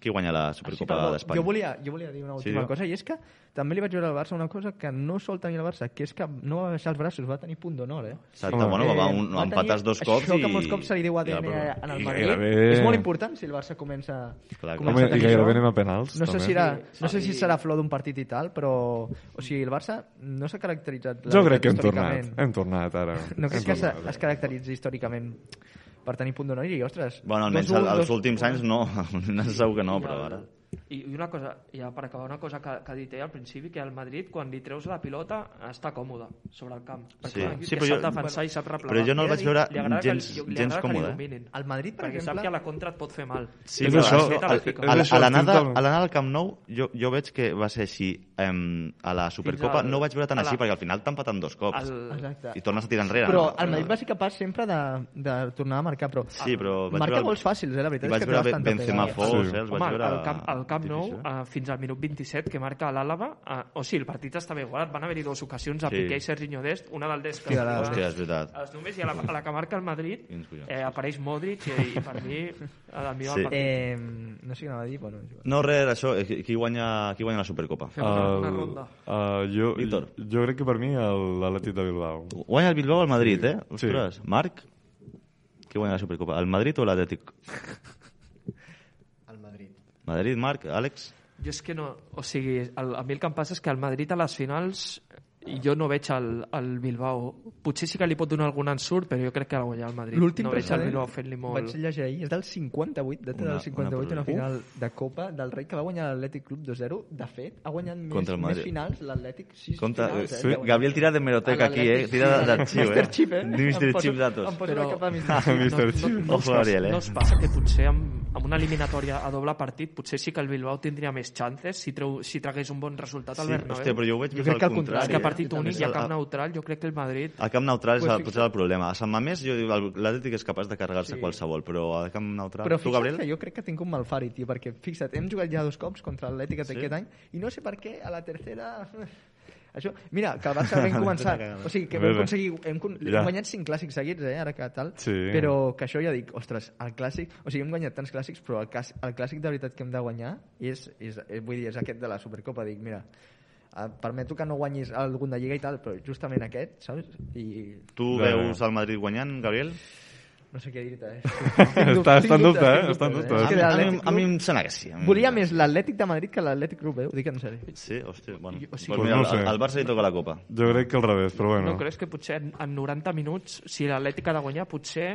qui guanya la Sí, Supercopa perdó, d'Espanya? jo, volia, jo volia dir una última digue'm. cosa, i és que també li vaig veure al Barça una cosa que no sol tenir el Barça, que és que no va baixar els braços, va tenir punt d'honor, eh? Exacte, bueno, va, va, un, va empatar els dos cops això i... que molts cops se li diu ADN pròrroga. en el Madrid. gairebé- És molt important si el Barça comença, Clar, comença Home, a i gairebé això. anem a penals, No sé, també. si, era, Sí, no sé sí. si serà flor d'un partit i tal, però... O sigui, el Barça no s'ha caracteritzat... Jo crec que hem històricament. tornat. Hem tornat, ara. No crec que es caracteritzi històricament per tenir punt d'honor i, ostres... Bueno, almenys dos- últims anys no, no segur que no, però ara... I, I una cosa, ja per acabar, una cosa que, que ha dit ell al principi, que el Madrid, quan li treus la pilota, està còmode sobre el camp. Perquè Sí. Sí, que però sap jo- defensar i sap replegar. Però jo no el vaig veure que gens, li- li gens agrada que li còmode. eh? El Madrid, per perquè sap exemple... que a la contra et pot fer mal. Sí, És però això, a a, a, l'anada estic a l'anada al Camp Nou jo, jo veig que va ser així em, a la Supercopa al- no ho vaig veure tan així perquè al final t'han patat dos cops El, Exacte. i tornes a tirar enrere Però no? el Madrid va ser capaç sempre de, de tornar a marcar, però... sí, però Marca veure, gols fàcils, eh? La i veritat vaig és que té veure Benzema. Fos, Sí. eh? els vaig Home, veure al camp, al camp Nou, difícil, eh? uh, fins al minut 27, que marca l'Àlava, uh, o sigui, el partit està bé igualat, van haver-hi dues ocasions a Sí. Piqué i Serginho Dest, una del Dest que Sí, la- Hòstia, és veritat. els només, i a la, a la que marca el Madrid eh, apareix Modric i, i per mi a mi Sí. el partit. Eh, no sé què anava a dir, és igual. No, res, això, eh, qui, guanya, qui guanya la Supercopa? Fem una El- ronda. Uh, jo, Víctor. jo crec que per mi l'Atlètic de Bilbao. Guanya el Bilbao el Madrid, Sí. eh? Ostres, Marc? Qui guanya la Supercopa? El Madrid o l'Atlètic? Madrid, Marc, Àlex? Jo és que no... O sigui, el, a mi el que em passa és que el Madrid a les finals jo no veig el, el Bilbao. Potser sí que li pot donar algun ensurt, però jo crec que ha de guanyar el Madrid. L'últim no veig el precedent, Bilbao fent-li molt... vaig llegir ahir, és del 58, data Una- del 58, una una, final de Copa del Rei que va guanyar l'Atlètic Club 2-0. De fet, ha guanyat més, Contra el més Madrid. finals l'Atlètic, finals. sí. Eh. Gabriel tira de meroteca aquí, eh? Tira d'arxiu, eh? Mr. Chip, eh? Mr. Em poso- Chip datos. Em poso Però- la capa de Mr. Chip. No, no, no, Ojo, Gabriel, eh? no us passa que potser amb, amb una eliminatòria a doble partit potser sí que el Bilbao tindria més chances si, treu, si tragués un bon resultat al Sí, Bernabéu. hòstia, però jo ho veig més crec al que al contrari. és que a eh? Partit únic i a camp neutral jo crec que el Madrid A camp neutral és Pues potser el problema. A Sant Mamés jo dic, el- l'Atlètic és capaç de carregar-se Sí. qualsevol, però a camp neutral... Però tu, fixa't Gabriel? que jo crec que tinc un malfari, tio, perquè fixa't, hem jugat ja dos cops contra l'Atlètic Sí? aquest any i no sé per què a la tercera... Això, mira, que el Barça vam començar, o sigui, que vam aconseguir, hem, Ja. hem guanyat cinc clàssics seguits, eh, ara que tal, Sí. però que això ja dic, ostres, el clàssic, o sigui, hem guanyat tants clàssics, però el, clàssic, el clàssic de veritat que hem de guanyar és, és, és, vull dir, és aquest de la Supercopa, dic, mira, eh, permeto que no guanyis algun de Lliga i tal, però justament aquest, saps? I Tu ja. veus el Madrid guanyant, Gabriel? no sé què dir-te, eh? Està- està en dubte, eh? Està en dubte. Mi, a, mi, a mi em sembla que sí. Volia més l'Atlètic de Madrid que l'Atlètic Club, eh? Ho dic en sèrio. Sí, hòstia, bueno. O sigui- pues mira, no al, al Barça li toca la Copa. Jo crec que al revés, però bueno. no creus que potser en, en 90 minuts si l'Atlètic ha de guanyar potser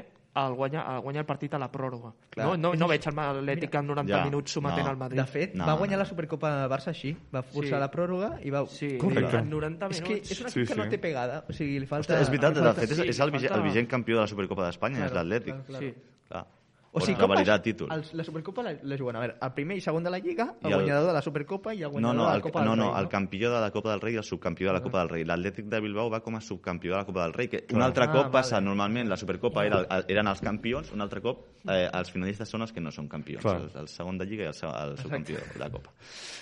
el guanya, el guanya el partit a la pròrroga Clar. no, no, no veig el l'Atlètic en 90 Ja, minuts sometent no. al Madrid De fet, No, va guanyar no. la Supercopa del Barça així, va forçar Sí. la pròrroga i va... sí, Correcte. en 90 És minuts que és un Sí, equip que sí. no té pegada, o sigui, li falta... Ostres, és veritat, de fet, és, sí, és el, vigent, falta- el vigent campió de la Supercopa d'Espanya, és Claro, l'Atlètic. claro, claro. sí. Clar. O sigui, revalidar vas- títol. Els, la Supercopa la, la juguen, a veure, el primer i segon de la Lliga, el, I el- guanyador de la Supercopa i el No, guanyador no, de la el, Copa no, del no, Rei, el campió de la Copa del Rei i el subcampió de la Copa del Rei. L'Atlètic de Bilbao va com a subcampió de la Copa del Rei, que un altre Ah, cop vale. passa, normalment la Supercopa era, eren els campions, un altre cop eh, els finalistes són els que no són campions, Clar. el, el segon de Lliga i el, el subcampió de la Copa.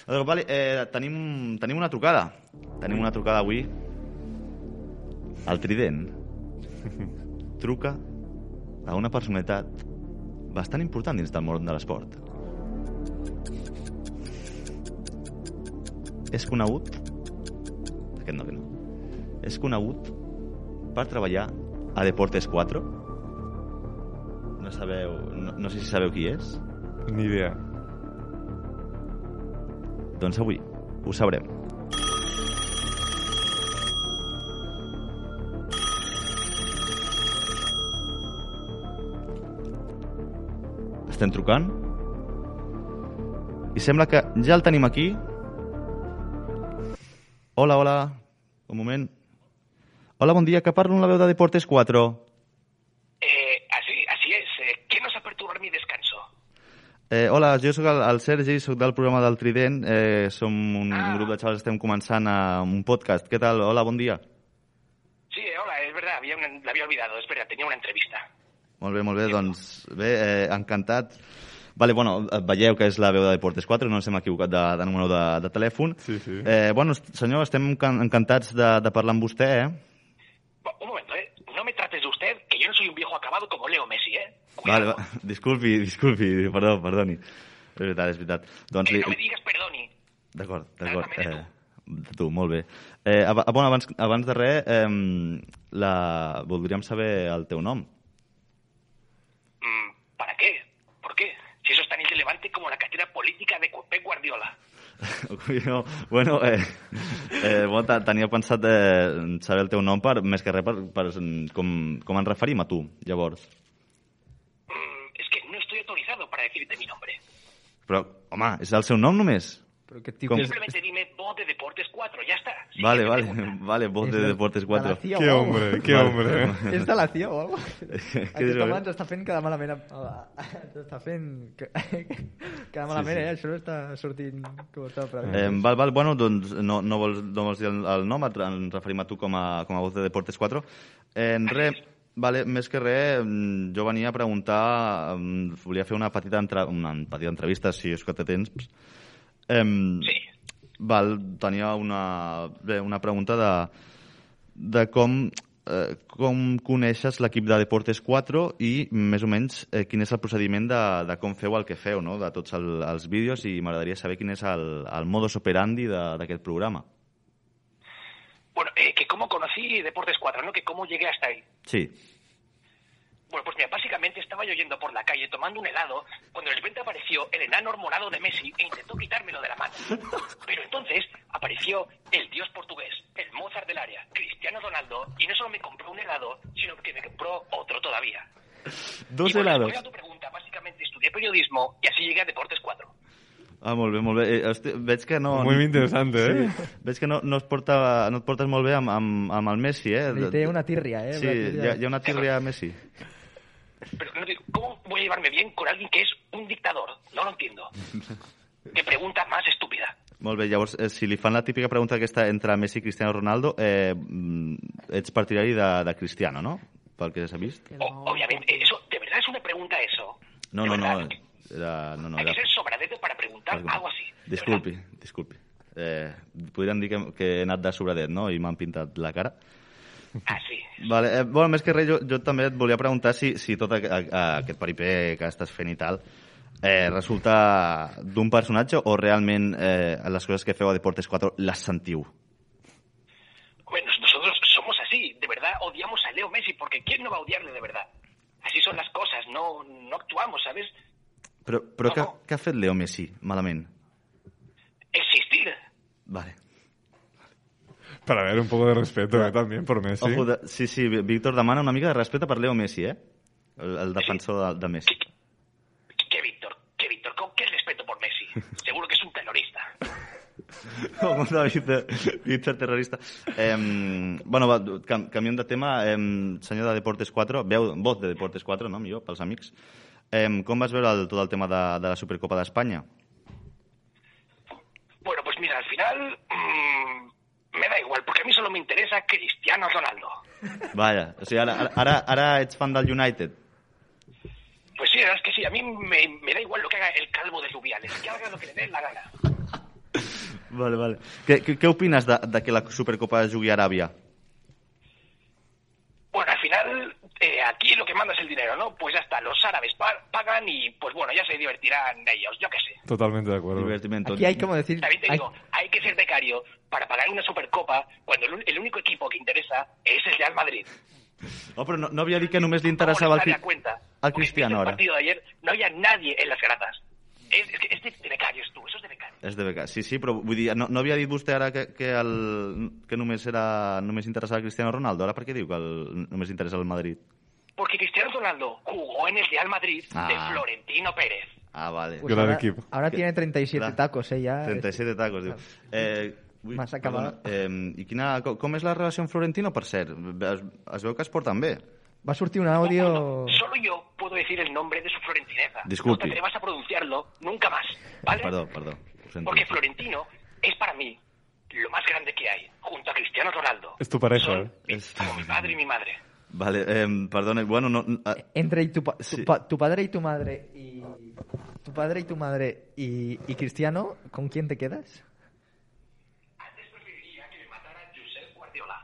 Doncs, vale, eh, tenim, tenim una trucada. Tenim una trucada avui. El Trident truca a una personalitat bastant important dins del món de l'esport. És conegut... Aquest no, aquest no. És conegut per treballar a Deportes 4. No sabeu... No, no sé si sabeu qui és. Ni idea. Doncs avui ho sabrem. Estem trucant i sembla que ja el tenim aquí. Hola, hola. Un moment. Hola, bon dia, que parlo amb la veu de Deportes 4. Eh, así, así es. Eh, ¿Qué nos ha perturbado mi descanso? Eh, hola, jo sóc el, el Sergi, sóc del programa del Trident. Eh, som un Ah. grup de xavals, estem començant a un podcast. Què tal? Hola, bon dia. Sí, eh, hola, es verdad, había una- la había olvidado, es verdad, tenía una entrevista. Molt bé, molt bé, doncs bé, eh, encantat. Vale, bueno, eh, veieu que és la veu de Deportes 4, no ens hem equivocat de, de número de, de telèfon. Sí, sí. Eh, bueno, senyor, estem encan- encantats de, de parlar amb vostè, eh? Un momento, ¿eh? No me trates de usted, que yo no soy un viejo acabado como Leo Messi, ¿eh? Vale, Cuidado. va, disculpi, disculpi, perdó, perdoni. És veritat, és veritat. Doncs Que li... no me digas perdoni. D'acord, d'acord. Eh, De tu, molt bé. Eh, ab bueno, abans, abans de res, eh, la... voldríem saber el teu nom. Mm, ¿Para qué? ¿Por qué? Si eso es tan irrelevante como la política de Pep Guardiola. Jo, bueno, eh, eh, te- tenia pensat eh, saber el teu nom per, més que res per, per com, com ens referim a tu, llavors. Mm, es que no estoy autorizado para decirte mi nombre. Però, home, és el seu nom només? Com- que és... Simplemente dime voz de Deportes 4, ya está. Vale, Siguiente vale, pregunta. vale, voz de Deportes de 4. la CIA Que o algo. hombre, Vale. hombre. És de la CIA o algo? Aquest dius, home ens està fent cada malament. Ens està fent cada malament, sí. eh? Això no està sortint com estava previst. Eh, val, val, bueno, doncs no, no, vols, no vols dir el, el nom, et, ens referim a tu com a, com a voz de Deportes 4. Eh, en res, vale, més que res, mm, jo venia a preguntar, mm, volia fer una petita, entre, una petita entrevista, si és que té temps. Eh, Sí. Val, tenia una, bé, una pregunta de, de com, eh, com coneixes l'equip de Deportes 4 i més o menys eh, quin és el procediment de, de com feu el que feu, no? de tots el, els vídeos i m'agradaria saber quin és el, el modus operandi de- d'aquest programa. Bueno, eh, que cómo conocí Deportes 4, ¿no? Que cómo llegué hasta ahí. Sí, Bueno, pues mira, básicamente estaba yo yendo por la calle tomando un helado cuando de repente apareció el enano hormonado de Messi e intentó quitármelo de la mano. Pero entonces apareció el dios portugués, el Mozart del área, Cristiano Ronaldo, y no solo me compró un helado, sino que me compró otro todavía. dos y bueno, helados. respondiendo a tu pregunta, básicamente estudié periodismo y así llegué a Deportes 4. Ah, molt bé, molt bé. Eh, hosti, veig que no... Muy interesante, eh? Sí, veig que no, no, es porta, no et portes molt bé amb, amb, amb el Messi, eh? Li té una tírria, eh? Sí, Una hi ha, hi ha una tírria a Messi. Pero no digo, ¿cómo voy a llevarme bien con alguien que es un dictador? No lo entiendo. Qué pregunta más estúpida. Molt bé, llavors, eh, si li fan la típica pregunta aquesta entre Messi i Cristiano Ronaldo, eh, mm, ets partidari de, de Cristiano, no? Pel que s'ha vist. O- obviamente, eso, ¿de verdad es una pregunta eso? No, no, no. Era, no, no, Hay era... que ser sobradete para preguntar algo así. Disculpi, disculpi. Eh, podríem dir que, que he anat de sobradet, no? I m'han pintat la cara. Ah, sí. Vale, eh, bueno, més que res, jo, jo també et volia preguntar si, si tot a, a, a aquest peripé que estàs fent i tal eh, resulta d'un personatge o realment eh, les coses que feu a Deportes 4 les sentiu? Bueno, nosotros somos así, de verdad odiamos a Leo Messi, porque ¿quién no va a odiarle de verdad? Así son las cosas, no, no actuamos, ¿sabes? Però, però què, Com? què ha fet Leo Messi malament? Existir. Vale. Para ver un poco de respeto eh, también por Messi. Ojo, de, sí, sí, Víctor demana una mica de respecte per Leo Messi, eh? El, el defensor de, de Messi. ¿Qué Víctor? ¿Qué Víctor? ¿Con qué respeto por Messi? Seguro que es un terrorista. Com David, eh, Víctor terrorista. Eh, bueno, va, cam, canviem de tema. Eh, senyor de Deportes 4, veu, voz de Deportes 4, no? Millor, pels amics. Eh, com vas veure el, tot el tema de, de la Supercopa d'Espanya? Bueno, pues mira, al final mm, me da igual, porque a mí solo me interesa Cristiano Ronaldo. Vaja, o sigui, ara, ara, ara ets fan del United. Pues sí, la verdad es que sí, a mí me, me da igual lo que haga el calvo de Rubiales, que haga lo que le dé la gana. Vale, vale. Què, què, què opines de, de que la Supercopa es jugui a Aràbia? Aquí lo que manda es el dinero, ¿no? Pues ya está, los árabes pa- pagan y, pues bueno, ya se divertirán ellos, yo qué sé. Totalmente de acuerdo. Divertimento. Aquí hay como decir... También te hay- digo, hay que ser becario para pagar una Supercopa cuando el, el único equipo que interesa es el Real Madrid. Oh, però no, no havia dit que només li ¿Cómo interessava el, sale a Cri- cuenta? al Porque Cristiano ¿viste el ara. partido de ayer no había nadie en las gradas. Es, es que es de, de becarios, tú, eso es de becarios. És de beca. Sí, sí, però vull dir, no, no havia dit vostè ara que, que, el, que només era només interessava el Cristiano Ronaldo. Ara per què diu que el, només interessa el Madrid? Porque Cristiano Ronaldo jugó en el Real Madrid Ah. de Florentino Pérez. Ah, vale. Pues ahora, equipo. ahora tiene 37 Clar. tacos, eh, ya. 37 tacos, diu. Eh, ui, M'has acabat. Eh, I quina, com, com és la relació amb Florentino, per cert? Es, es veu que es porten bé. Va a surtir un audio... Bueno, solo yo puedo decir el nombre de su florentineza. Disculpe. No te atrevas a pronunciarlo nunca más, ¿vale? Perdó, perdó. Ho sento. Porque Florentino es para mí lo más grande que hay, junto a Cristiano Ronaldo. Es tu pareja, Son ¿eh? Es- como mi padre y mi madre. Vale, eh, perdona, bueno, no... ah, Entre y tu, pa- tu, Sí. pa- tu padre y tu madre y... Tu padre y tu madre y, y Cristiano, ¿con quién te quedas? Antes preferiría que me matara Josep Guardiola.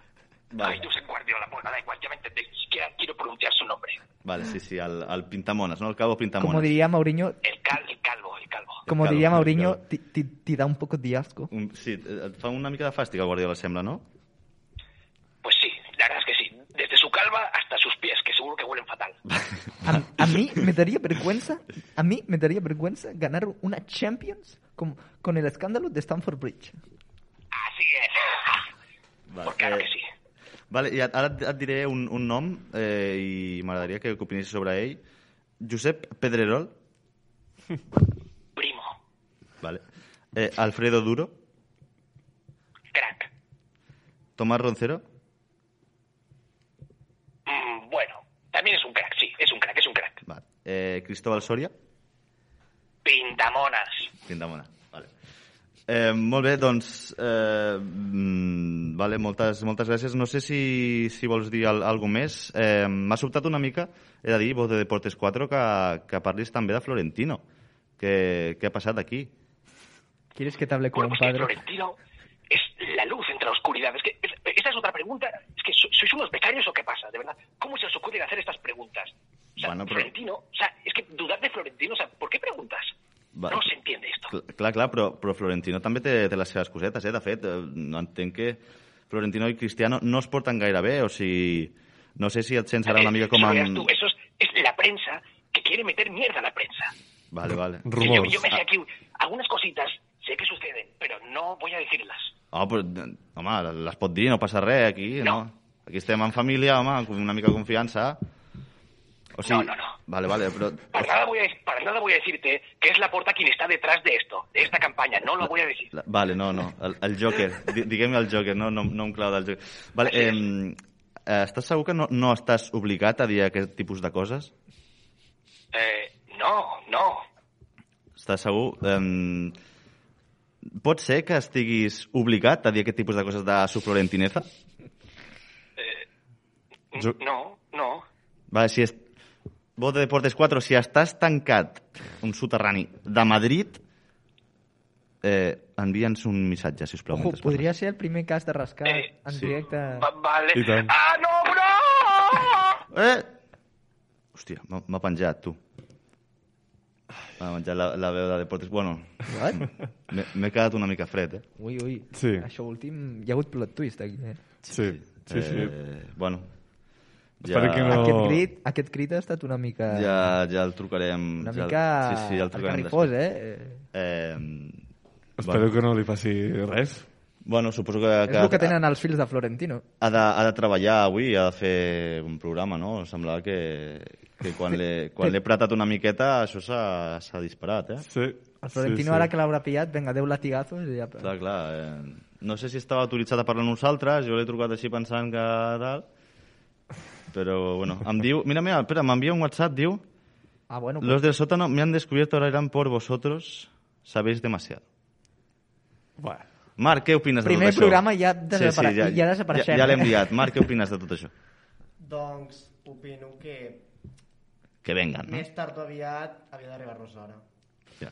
Vale. Ay, Josep Guardiola, bueno, da igual, ya me entendéis, ni siquiera quiero pronunciar su nombre. Vale, sí, sí, el, el Pintamones, no? El calvo Pintamones. Como diría Mauriño, El, cal, el calvo, el calvo. Como Claro, diría claro. Mauriño, ti, ti, ti da un poco de asco. Un, sí, et fa una mica de fàstic el Guardiola, sembla, no? Pues sí, la verdad es que sí. Desde su calva hasta sus pies, que seguro que huelen fatal. A, a mí me daría vergüenza, a mí me daría vergüenza ganar una Champions con, con el escándalo de Stamford Bridge. Así es. Vale, Pues claro eh, que sí. Vale, i ara et diré un, un nom eh, i m'agradaria que opinessis sobre ell. Josep Pedrerol. Primo, Vale. Eh, Alfredo Duro. crack. Tomás Roncero. Eh, Cristóbal Soria. Pintamonas. Quintamona. Vale. Eh, molt bé, doncs... Eh, mm, vale, moltes, moltes gràcies. No sé si, si vols dir al, alguna més. Eh, M'ha sobtat una mica, he de dir, voz de Deportes 4, que, que parlis també de Florentino. Què, què ha passat aquí? ¿Quieres que te hable con Bueno, un pues que padre? Florentino es la luz entre la oscuridad. Es que es- esa es otra pregunta. Es que so- ¿sois unos becarios o qué pasa? De verdad, ¿cómo se os ocurre hacer estas preguntas? O sea, Bueno, pero- Florentino, o sea, es que dudar de Florentino, o sea, ¿por qué preguntas? Va- No se entiende esto. Cl- Clar, clar, però, però Florentino també té, té les seves cosetes, eh? De fet, eh, no entenc que Florentino i Cristiano no es porten gaire bé, o sigui... No sé si et sents ara una mica com Eso veas amb... tú, eso es, es la prensa que quiere meter mierda a la prensa. Vale, vale. Que Yo, Rumors. yo me sé aquí algunas cositas, sé que suceden, pero no voy a decirlas. Oh, però, eh, home, les pot dir, no passa res aquí, no? Aquí estem en família, home, amb una mica de confiança. O sigui, No, no, no. Vale, vale, però... Para nada, voy a, para nada voy a decirte que es la porta quien está detrás de esto, de esta campaña. No lo voy a decir. La- Vale, no, no, el, el Joker, Di- diguem el Joker, no, no, no un clau del Joker. Vale, eh, eh, estàs segur que no, no estàs obligat a dir aquest tipus de coses? Eh, no, no. Estàs segur? Eh, pot ser que estiguis obligat a dir aquest tipus de coses de su florentineza? Jo- No, no. Vale, si és... Voz de Deportes 4, si estàs tancat un soterrani de Madrid, eh, envia'ns un missatge, si us plau. Ojo, parles. podría ser el primer cast de rascar Eh, en sí. directe. Va- vale. ¡Ah, no, bro! Eh! Hòstia, m'ha penjat, tu. M'ha penjat la, la veu de Deportes. Bueno, m'he quedat una mica fred, eh? Ui, ui. Sí. Això últim... Hi ha hagut plot twist aquí. Eh? Sí, sí, sí. Eh, bueno, Espero que no- Aquest, crit, aquest crit ha estat una mica... ja, ja el trucarem. Una ja, el- mica... Sí, sí, ja el trucarem després. eh? Eh, Espero que no li passi res. bueno, suposo que, És el que tenen els fills de Florentino. ha de, ha de treballar avui, ha de fer un programa, no? Semblava que, que quan l'he apretat una miqueta això s'ha s'ha disparat, eh? Sí. El Florentino, sí, sí. ara que l'haurà pillat, venga, deu latigazos i ja... Clar, clar. Eh, no sé si estava autoritzat a parlar amb nosaltres, jo l'he trucat així pensant que tal, però, bueno, em diu... Mira, mira, espera, m'envia un WhatsApp, diu... Ah, bueno, pues, Los del sótano me han descubierto, ahora irán por vosotros, sabéis demasiado. Bueno, Marc, què opines Primer de tot això? programa ja desapare- ja desapareixem, Ja, ja l'hem eh? liat. Marc, què opines de tot això? Doncs opino que Que vengan, no? més tard o aviat havia d'arribar-nos l'hora. Ja.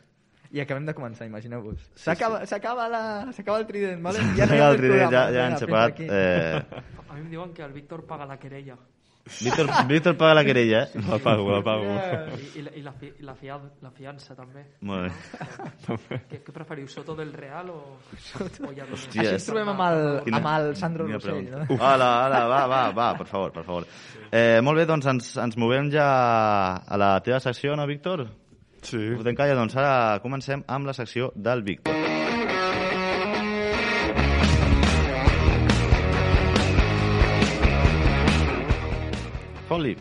I acabem de començar, imagineu-vos. S'acaba s'acaba la- s'acaba el trident, vale? Ja ha el trident, ja, ja han aquí. Eh, A mi em diuen que el Víctor paga la querella. Víctor, Víctor paga la querella, eh? la pago, la pago. I, i, la, i la, fi, la, fia, la fiança, també. Molt bé. Què, què preferiu, Soto del Real o, o ja Hòstia, Així ens trobem amb el, amb el Sandro Rossell, no? Hola, hola, va, va, va, per favor, per favor. Eh, molt bé, doncs ens, ens movem ja a la teva secció, no, Víctor? Sí. Fotem calla, doncs ara comencem amb la secció del Víctor. Fot-li.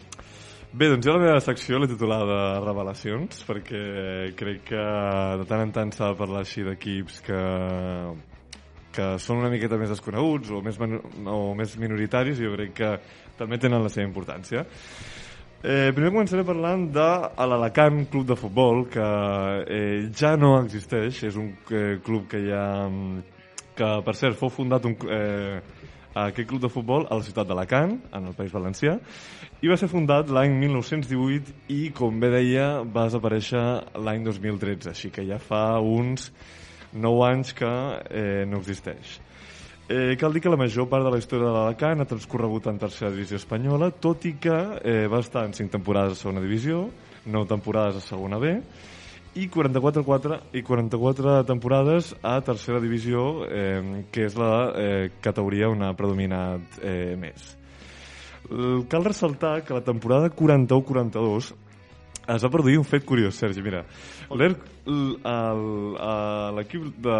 Bé, doncs jo la meva secció l'he titulat de revelacions, perquè crec que de tant en tant s'ha de parlar així d'equips que, que són una miqueta més desconeguts o més, o més minoritaris i jo crec que també tenen la seva importància. Eh, primer començaré parlant de l'Alacant Club de Futbol, que eh, ja no existeix, és un eh, club que ja... que per cert fou fundat un, eh, aquest club de futbol a la ciutat d'Alacant, en el País Valencià, i va ser fundat l'any 1918 i, com bé deia, va desaparèixer l'any 2013, així que ja fa uns 9 anys que eh, no existeix. Eh, cal dir que la major part de la història de l'Alacant ha transcorregut en tercera divisió espanyola, tot i que eh, va estar en 5 temporades a segona divisió, 9 temporades a segona B, i 44, 4, i 44 temporades a tercera divisió, eh, que és la eh, categoria on ha predominat eh, més. Cal ressaltar que la temporada 41-42 es va produir un fet curiós, Sergi. Mira, l'equip de,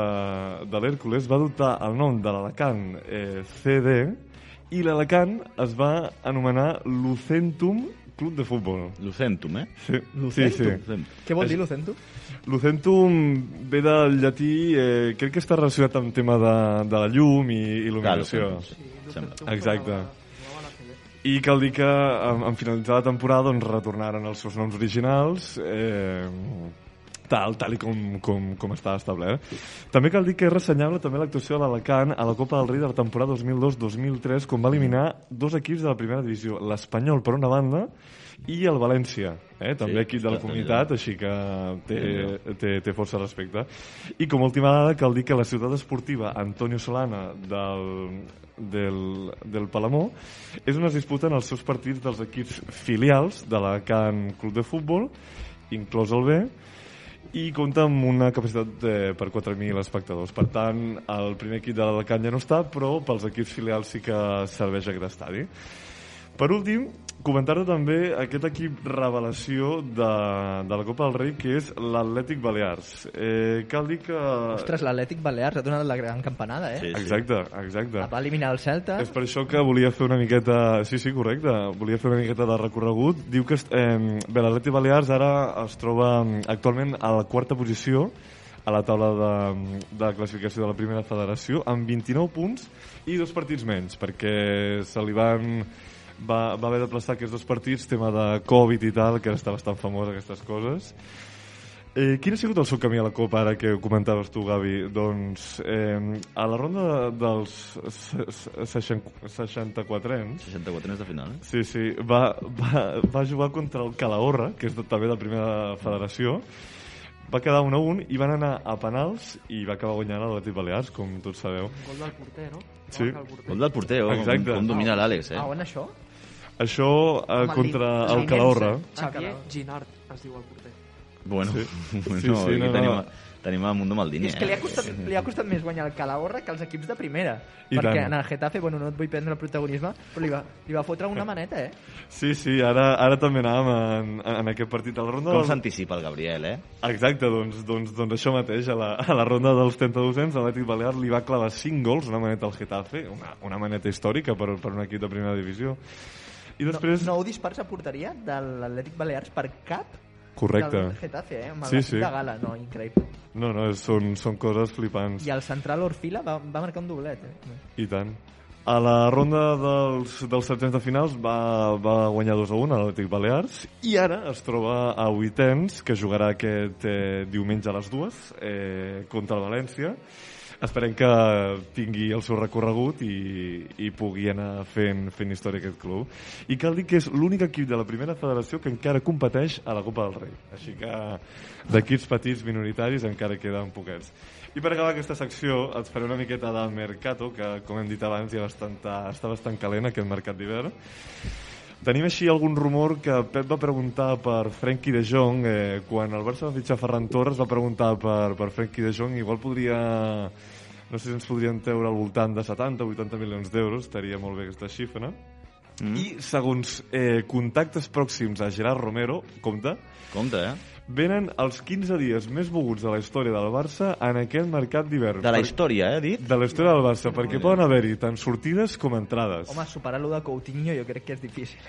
de l'Hèrcules va adoptar el nom de l'Alacant eh, CD i l'Alacant es va anomenar Lucentum Club de Futbol. Lucentum, eh? Sí, Lucentum? sí, sí. Què vol dir Lucento? Lucentum ve del llatí, eh, crec que està relacionat amb tema de, de la llum i il·luminació. Lucentum, sembla. Exacte. I cal dir que en, en finalitzar la temporada doncs, retornaren els seus noms originals eh, tal, tal i com, com, com estava establert. També cal dir que és ressenyable també l'actuació de l'Alacant a la Copa del Rei de la temporada 2002-2003 quan va eliminar dos equips de la primera divisió, l'Espanyol per una banda i el València, eh? també Sí, equip de la comunitat, així que té, té, té força respecte. I com a última dada cal dir que la ciutat esportiva Antonio Solana del, del, del Palamó és on es disputen els seus partits dels equips filials de la Can Club de Futbol, inclòs el B, i compta amb una capacitat de, per 4.000 espectadors. Per tant, el primer equip de l'Alacant ja no està, però pels equips filials sí que serveix aquest estadi. Per últim, comentar-te també aquest equip revelació de, de la Copa del Rei, que és l'Atlètic Balears. Eh, cal dir que... Ostres, l'Atlètic Balears ha donat la gran campanada, eh? Sí, sí. Exacte, exacte. Va eliminar el Celta. És per això que volia fer una miqueta... Sí, sí, correcte. Volia fer una miqueta de recorregut. Diu que eh, bé, l'Atleti Balears ara es troba actualment a la quarta posició a la taula de, de classificació de la primera federació amb 29 punts i dos partits menys perquè se li van va, va haver de plaçar aquests dos partits tema de Covid i tal, que ara està bastant famós aquestes coses Eh, quin ha sigut el seu camí a la Copa, ara que ho comentaves tu, Gavi? Doncs eh, a la ronda dels 64 anys 64 anys de final, eh? Sí, sí, va, va, va jugar contra el Calahorra, que és de, també de la primera federació, va quedar 1 a 1 i van anar a penals i va acabar guanyant l'Atlètic Balears, com tots sabeu. Gol del porter, no? Sí. Gol del porter, oh, com, Exacte. com domina l'Àlex, eh? Ah, on això? Això eh, contra el Calahorra. Xavier Ginard es diu el porter. Bueno, Sí. bueno Sí, sí, no, tenim, no. tenim el Mundo Maldini, És que li ha, eh? costat, li ha costat més guanyar el Calahorra que els equips de primera. I perquè tant. en el Getafe, bueno, no et vull prendre el protagonisme, però li va, li va fotre una maneta, eh? Sí, sí, ara, ara també anàvem en, en aquest partit a la ronda Com del- s'anticipa el Gabriel, eh? Exacte, doncs, doncs, doncs això mateix, a la, a la ronda dels 32 l'Atlètic Balear li va clavar 5 gols, una maneta al Getafe, una, una maneta històrica per, per un equip de primera divisió. I després... No, nou dispars a porteria de l'Atlètic Balears per cap Correcte. del Getafe, eh? Amb Sí, sí. de gala, no, increïble. No, no, són, són coses flipants. I el central Orfila va, va marcar un doblet, eh? I tant. A la ronda dels, dels setzents de finals va, va guanyar 2 a 1 a l'Atlètic Balears i ara es troba a vuitens que jugarà aquest eh, diumenge a les dues eh, contra el València esperem que tingui el seu recorregut i, i pugui anar fent, fent història aquest club. I cal dir que és l'únic equip de la primera federació que encara competeix a la Copa del Rei. Així que d'equips petits minoritaris encara queden poquets. I per acabar aquesta secció et faré una miqueta de Mercato, que com hem dit abans ja bastant, està bastant calent aquest mercat d'hivern. Tenim així algun rumor que Pep va preguntar per Frenkie de Jong, eh, quan el Barça va fitxar Ferran Torres va preguntar per, per Frenkie de Jong, igual podria no sé si ens podrien treure al voltant de 70 o 80 milions d'euros, estaria molt bé aquesta xifra. Mm. I segons eh, contactes pròxims a Gerard Romero, compte, Compte, eh? Venen els 15 dies més moguts de la història del Barça en aquest mercat d'hivern. De la història, eh, dit? De la història del Barça, perquè poden haver-hi tant sortides com entrades. Home, superar lo de Coutinho jo crec que és difícil.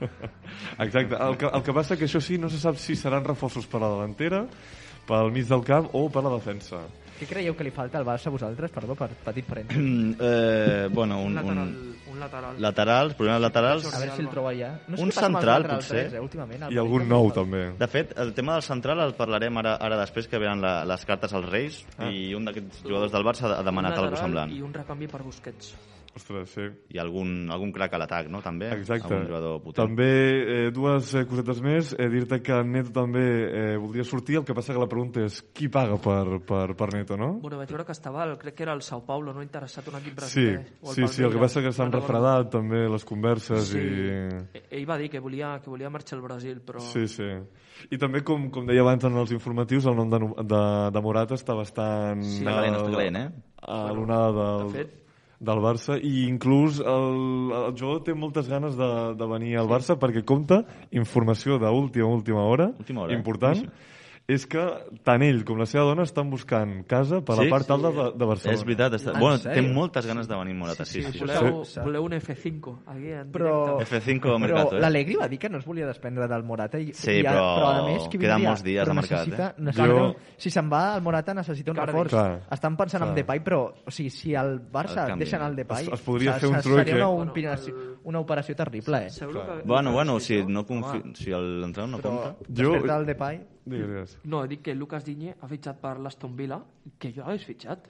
Exacte. El que, el que passa que això sí, no se sap si seran reforços per a la davantera, pel mig del camp o per la defensa. Què creieu que li falta al Barça a vosaltres? Perdó, per petit parèntesi. eh, bueno, Un, un, lateral, un, lateral. laterals, problemes laterals... A veure si el troba ja. No sé Un central, laterals potser. eh, últimament. I algun nou, també. De fet, el tema del central el parlarem ara, ara després que venen la, les cartes als Reis Ah. i un d'aquests jugadors del Barça ha demanat lateral semblant. I un recanvi per Busquets. Ostres, sí. I algun, algun crack a l'atac, no? També. Exacte. Algun jugador potent. També eh, dues eh, cosetes més. Eh, Dir-te que Neto també eh, voldria sortir, el que passa que la pregunta és qui paga per, per, per Neto, no? Bueno, vaig veure que estava, el- crec que era el Sao Paulo, no interessat un equip Sí, brasiler. o sí, sí, el que passa que s'han refredat també les converses Sí. i... E- Ell va dir que volia, que volia marxar al Brasil, però... Sí, sí. I també, com, com deia abans en els informatius, el nom de, de, de Morata està bastant... Sí. Està calent, està calent, eh? A l'onada del, de fet- del Barça i inclús el, el jugador té moltes ganes de, de venir al Barça perquè compta informació d'última última hora, Última hora, eh? important, Boníssim. És que tant ell com la seva dona estan buscant casa per Sí? la part alta de, de Barcelona. És veritat. Està... En Bueno, té moltes ganes de venir Morata, sí, sí. sí, voleu, Sí. voleu un F5 aquí en Però, directe. F5 Mercato, però eh? l'Alegri va dir que no es volia desprendre del Morata. I, Sí, i, però però a més, qui queden vindria? molts dies Però de mercat, necessita, eh? necessita Jo- Si se'n va, el Morata necessita un Cardi. reforç. Clar. Estan pensant en Clar. Depay, però o sigui, si el Barça El anar el Depay... Es- es podria fer un trueque. Seria una, Bueno, operació, el- una operació terrible, eh? Que- Bueno, que bueno, si, no confi... Si l'entrenador no compta... Jo- despertar el Depay... Digues, digues. No, dic que Lucas Digne ha fitxat per l'Aston Villa, que jo l'hagués fitxat.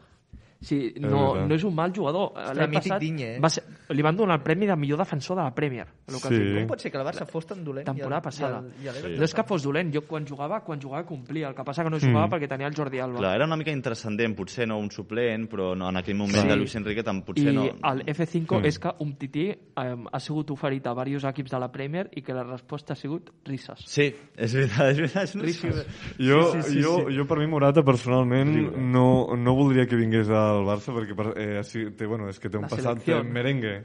Sí, no, no és un mal jugador. L'any passat Digne, eh? va ser, li van donar el premi de millor defensor de la Premier. a Lucas Sí. Com pot ser que el Barça fos tan dolent temporada i el, passada. I el, i el, Sí. No és que fos dolent, jo quan jugava, quan jugava complia, el que passa que no jugava perquè tenia el Jordi Alba. Clar, era una mica intrascendent, potser no un suplent, però no, en aquell moment Sí. de Luis Enrique tam, potser I no... el F5 és que un tití eh, ha sigut oferit a diversos equips de la Premier i que la resposta ha sigut risses. Sí, és veritat, és veritat. És una... Risses. Jo, Sí, sí, sí, jo, sí. jo per mi Morata personalment no, no voldria que vingués al Barça perquè per, eh, sí, té, bueno, és que té un La passat selecció. eh, merengue.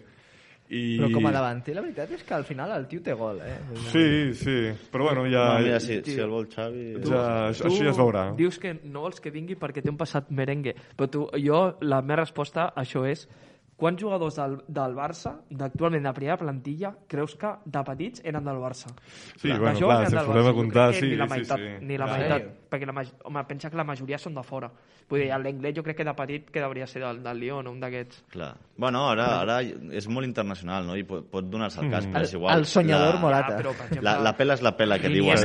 I... Però com a davanter, la veritat és que al final el tio té gol, eh? Sí, sí, però bueno, ja... No, mira, si, si el vol Xavi... Ja, això, això ja es veurà. Dius que no vols que vingui perquè té un passat merengue, però tu, jo, la meva resposta a això és quants jugadors del, del Barça, d'actualment de primera plantilla, creus que de petits eren del Barça? Sí, De bueno, clar, si del ens podem comptar, sí, ni la sí, meitat, sí. Ni la Clar. meitat, perquè la, home, pensa que la majoria són de fora. Vull dir, l'anglès jo crec que de petit que hauria ser del, del Lyon, un d'aquests. Clar. Bueno, ara, ara és molt internacional, no? I pot, pot donar-se el cas, però és igual. el soñador la, Morata. però, per exemple, La, la pela és la pela, que diuen.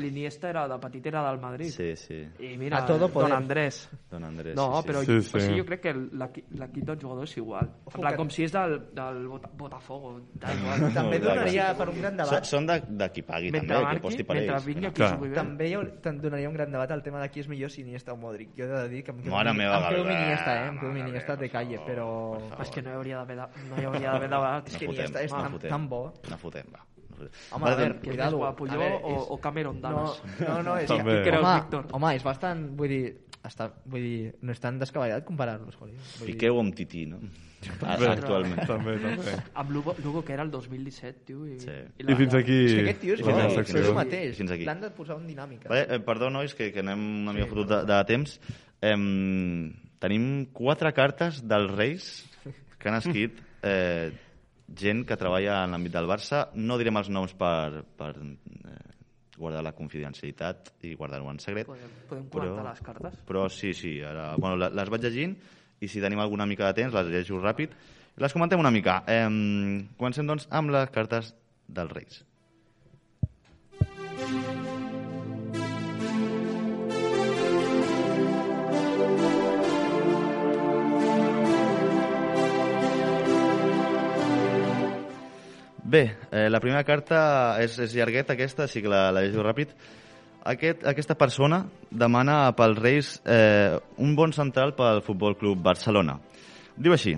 L'Iniesta era de petit era del Madrid. Sí, sí. I mira, A todo poder. Don Andrés. Don Andrés, No, sí, sí. però Sí, sí, sí. sí, jo crec que l'equi- l'equip del jugador és igual. En plan, que- com si és del, del Bota- Botafogo. Da igual. També No, donaria per un gran debat. són de, de qui pagui, mentre també, que posti per mentre ells. vingui aquí Clar. També donaria un gran debat al tema de qui és millor, si Iniesta o Modric. Jo he de dir que em quedo, Mare amb- meva, em quedo amb Iniesta, eh? Em quedo amb Iniesta de calle, per però... És que no hi hauria d'haver de- no hi hauria d'haver debat. És que No Iniesta és no tan, tan bo. No fotem, va. No. Home, a veure, més cuidado. guapo, A jo veure, o, o Cameron No, Dallas? no, no, és També. que, home, Víctor? home, és bastant, vull dir, està, vull dir, no és tan descabellat comparar-los, Joli. Vull dir- Piqueu amb Tití, no? A- Bé, Actualment. També, també. Amb Lugo, Lugo, que era el 2017, tio. I, Sí. I fins aquí... És que aquest tio és la bo, aquí, és el mateix. Fins aquí. L'han de posar en dinàmica. Vale, eh, perdó, nois, que, que anem una mica fotut de, de temps. Em, tenim quatre cartes dels Reis que han escrit eh, gent que treballa en l'àmbit del Barça. No direm els noms per, per eh, guardar la confidencialitat i guardar-ho en secret. Podem, podem comentar Però- les cartes? Però sí, sí, ara, bueno, le- les vaig llegint i si tenim alguna mica de temps les llegeixo ràpid. Les comentem una mica. Eh, comencem, doncs, amb les cartes dels Reis. Bé, eh, la primera carta és, és llargueta aquesta, així que la, la llegeixo ràpid. Aquest, aquesta persona demana pels Reis eh, un bon central pel Futbol Club Barcelona. Diu així,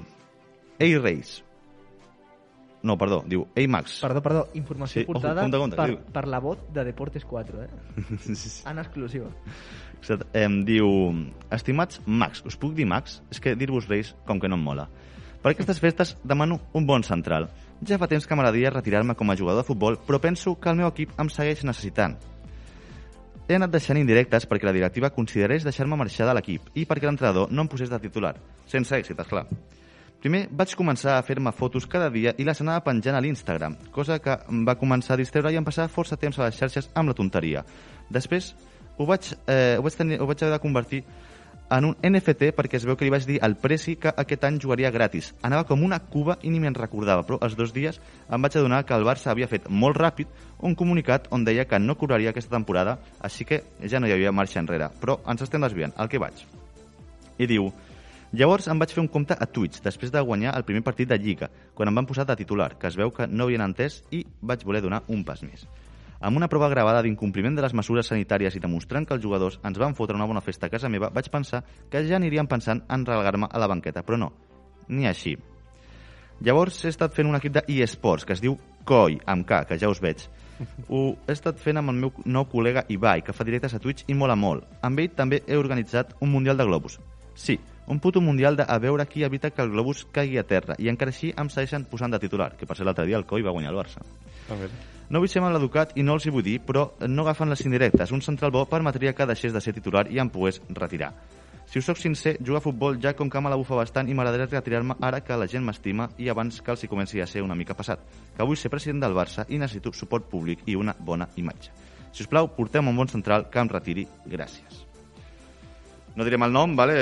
Ei Reis. No, perdó, diu Ei Max. Perdó, perdó, informació Sí, ojo, portada compte, compte, per, diu. per la bot de Deportes 4, eh? En exclusiva. Exacte. Em diu, estimats Max, us puc dir Max? És que dir-vos Reis com que no em mola. Per aquestes festes demano un bon central. Ja fa temps que m'agradaria retirar-me com a jugador de futbol, però penso que el meu equip em segueix necessitant. He anat deixant indirectes perquè la directiva considerés deixar-me marxar de l'equip i perquè l'entrenador no em posés de titular. Sense èxit, esclar. Primer vaig començar a fer-me fotos cada dia i les anava penjant a l'Instagram, cosa que em va començar a distreure i em passava força temps a les xarxes amb la tonteria. Després ho vaig, eh, ho vaig, tenir, ho vaig haver de convertir en un NFT perquè es veu que li vaig dir al Preci que aquest any jugaria gratis. Anava com una cuba i ni me'n recordava, però els dos dies em vaig adonar que el Barça havia fet molt ràpid un comunicat on deia que no cobraria aquesta temporada, així que ja no hi havia marxa enrere. Però ens estem desviant, al que vaig. I diu, Llavors em vaig fer un compte a Twitch, després de guanyar el primer partit de Lliga, quan em van posar de titular, que es veu que no havien entès i vaig voler donar un pas més. Amb una prova gravada d'incompliment de les mesures sanitàries i demostrant que els jugadors ens van fotre una bona festa a casa meva, vaig pensar que ja anirien pensant en relegar-me a la banqueta, però no, ni així. Llavors he estat fent un equip d'eSports que es diu COI, amb K, que ja us veig. Ho he estat fent amb el meu nou col·lega Ibai, que fa directes a Twitch i mola molt. Amb ell també he organitzat un Mundial de Globus. Sí, un puto Mundial de a veure qui evita que el globus caigui a terra. I encara així em segueixen posant de titular, que per ser l'altre dia el COI va guanyar el Barça. A veure. No vull ser mal educat i no els hi vull dir, però no agafen les indirectes. Un central bo permetria que deixés de ser titular i em pogués retirar. Si us sóc sincer, jugar a futbol ja com que me la bufa bastant i m'agradaria retirar-me ara que la gent m'estima i abans que els hi comenci a ser una mica passat. Que vull ser president del Barça i necessito suport públic i una bona imatge. Si us plau, porteu un bon central que em retiri. Gràcies. No direm el nom, vale?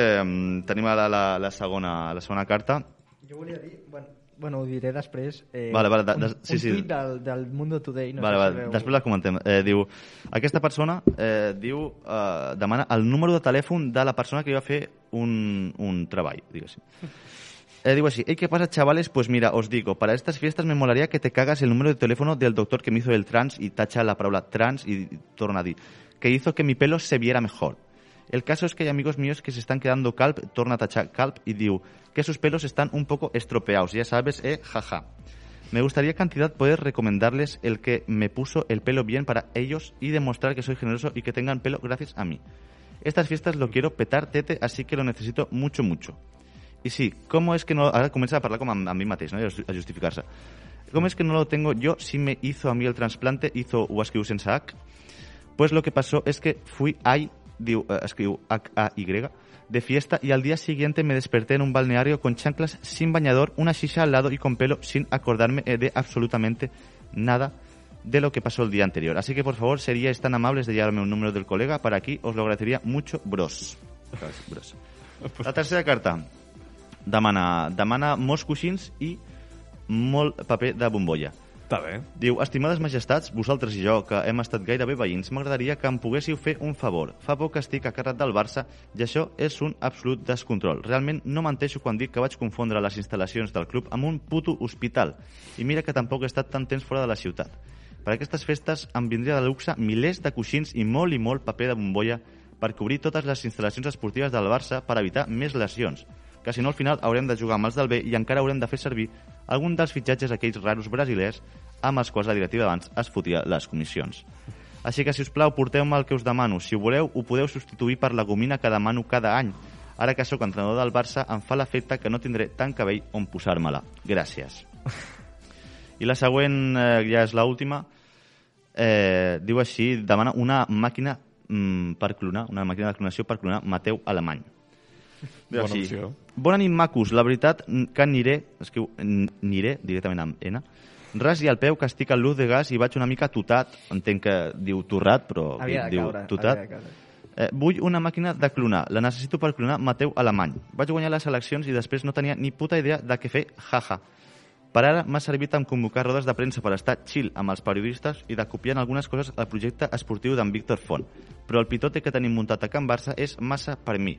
Tenim la, la, la, segona, la segona carta. Jo volia dir... Bueno, bueno ho diré després. Eh, Vale, vale, de- un, sí, un sí. tuit del, del Mundo Today. No vale, vale. si. Després la comentem. Eh, diu, aquesta persona eh, diu, eh, demana el número de telèfon de la persona que va fer un, un treball, diguéssim. Eh, digo así, hey, ¿qué pasa, chavales? Pues mira, os digo, para estas fiestas me molaría que te cagas el número de teléfono del doctor que me hizo el trans y tacha la palabra trans y torna a dir, que hizo que mi pelo se viera mejor. El caso es que hay amigos míos que se están quedando calp, torna a tachar calp y diu, que sus pelos están un poco estropeados, ya sabes, eh, jaja. Me gustaría cantidad poder recomendarles el que me puso el pelo bien para ellos y demostrar que soy generoso y que tengan pelo gracias a mí. Estas fiestas lo quiero petar tete, así que lo necesito mucho, mucho. Y sí, ¿cómo es que no...? Ahora comienza a hablar como a, mateix, no? A justificar-se. ¿Cómo es que no lo tengo yo si me hizo a mí el trasplante, hizo sense H? Pues lo que pasó es que fui ahí, diu, eh, escriu H-A-Y, de fiesta y al día siguiente me desperté en un balneario con chanclas sin bañador, una shisha al lado y con pelo sin acordarme eh, de absolutamente nada de lo que pasó el día anterior. Así que por favor seríais tan amables de llevarme un número del colega para aquí, os lo agradecería mucho, bros. La tercera carta demana, demana molts coixins i molt paper de bombolla. Està bé. Diu, estimades majestats, vosaltres i jo, que hem estat gairebé veïns, m'agradaria que em poguéssiu fer un favor. Fa poc que estic a càrrec del Barça i això és un absolut descontrol. Realment no menteixo quan dic que vaig confondre les instal·lacions del club amb un puto hospital. I mira que tampoc he estat tant temps fora de la ciutat. Per aquestes festes em vindria de luxe milers de coixins i molt i molt paper de bombolla per cobrir totes les instal·lacions esportives del Barça per evitar més lesions que si no al final haurem de jugar amb els del B i encara haurem de fer servir algun dels fitxatges aquells raros brasilers amb els quals la directiva d'abans es fotia les comissions. Així que, si us plau, porteu-me el que us demano. Si ho voleu, ho podeu substituir per la gomina que demano cada any. Ara que sóc entrenador del Barça, em fa l'efecte que no tindré tant cabell on posar-me-la. Gràcies. I la següent, eh, ja és l'última, eh, diu així, demana una màquina mm, per clonar, una màquina de clonació per clonar Mateu Alemany. Diu Bona així, opció. Bona nit, macos. La veritat que aniré, escriu aniré directament amb N, ras i al peu que estic al luz de gas i vaig una mica totat, entenc que diu torrat, però Havia diu caure, totat. caure. Eh, vull una màquina de clonar. La necessito per clonar Mateu Alemany. Vaig guanyar les eleccions i després no tenia ni puta idea de què fer, jaja. Per ara m'ha servit en convocar rodes de premsa per estar chill amb els periodistes i de copiar en algunes coses el projecte esportiu d'en Víctor Font. Però el pitote que tenim muntat a Can Barça és massa per mi.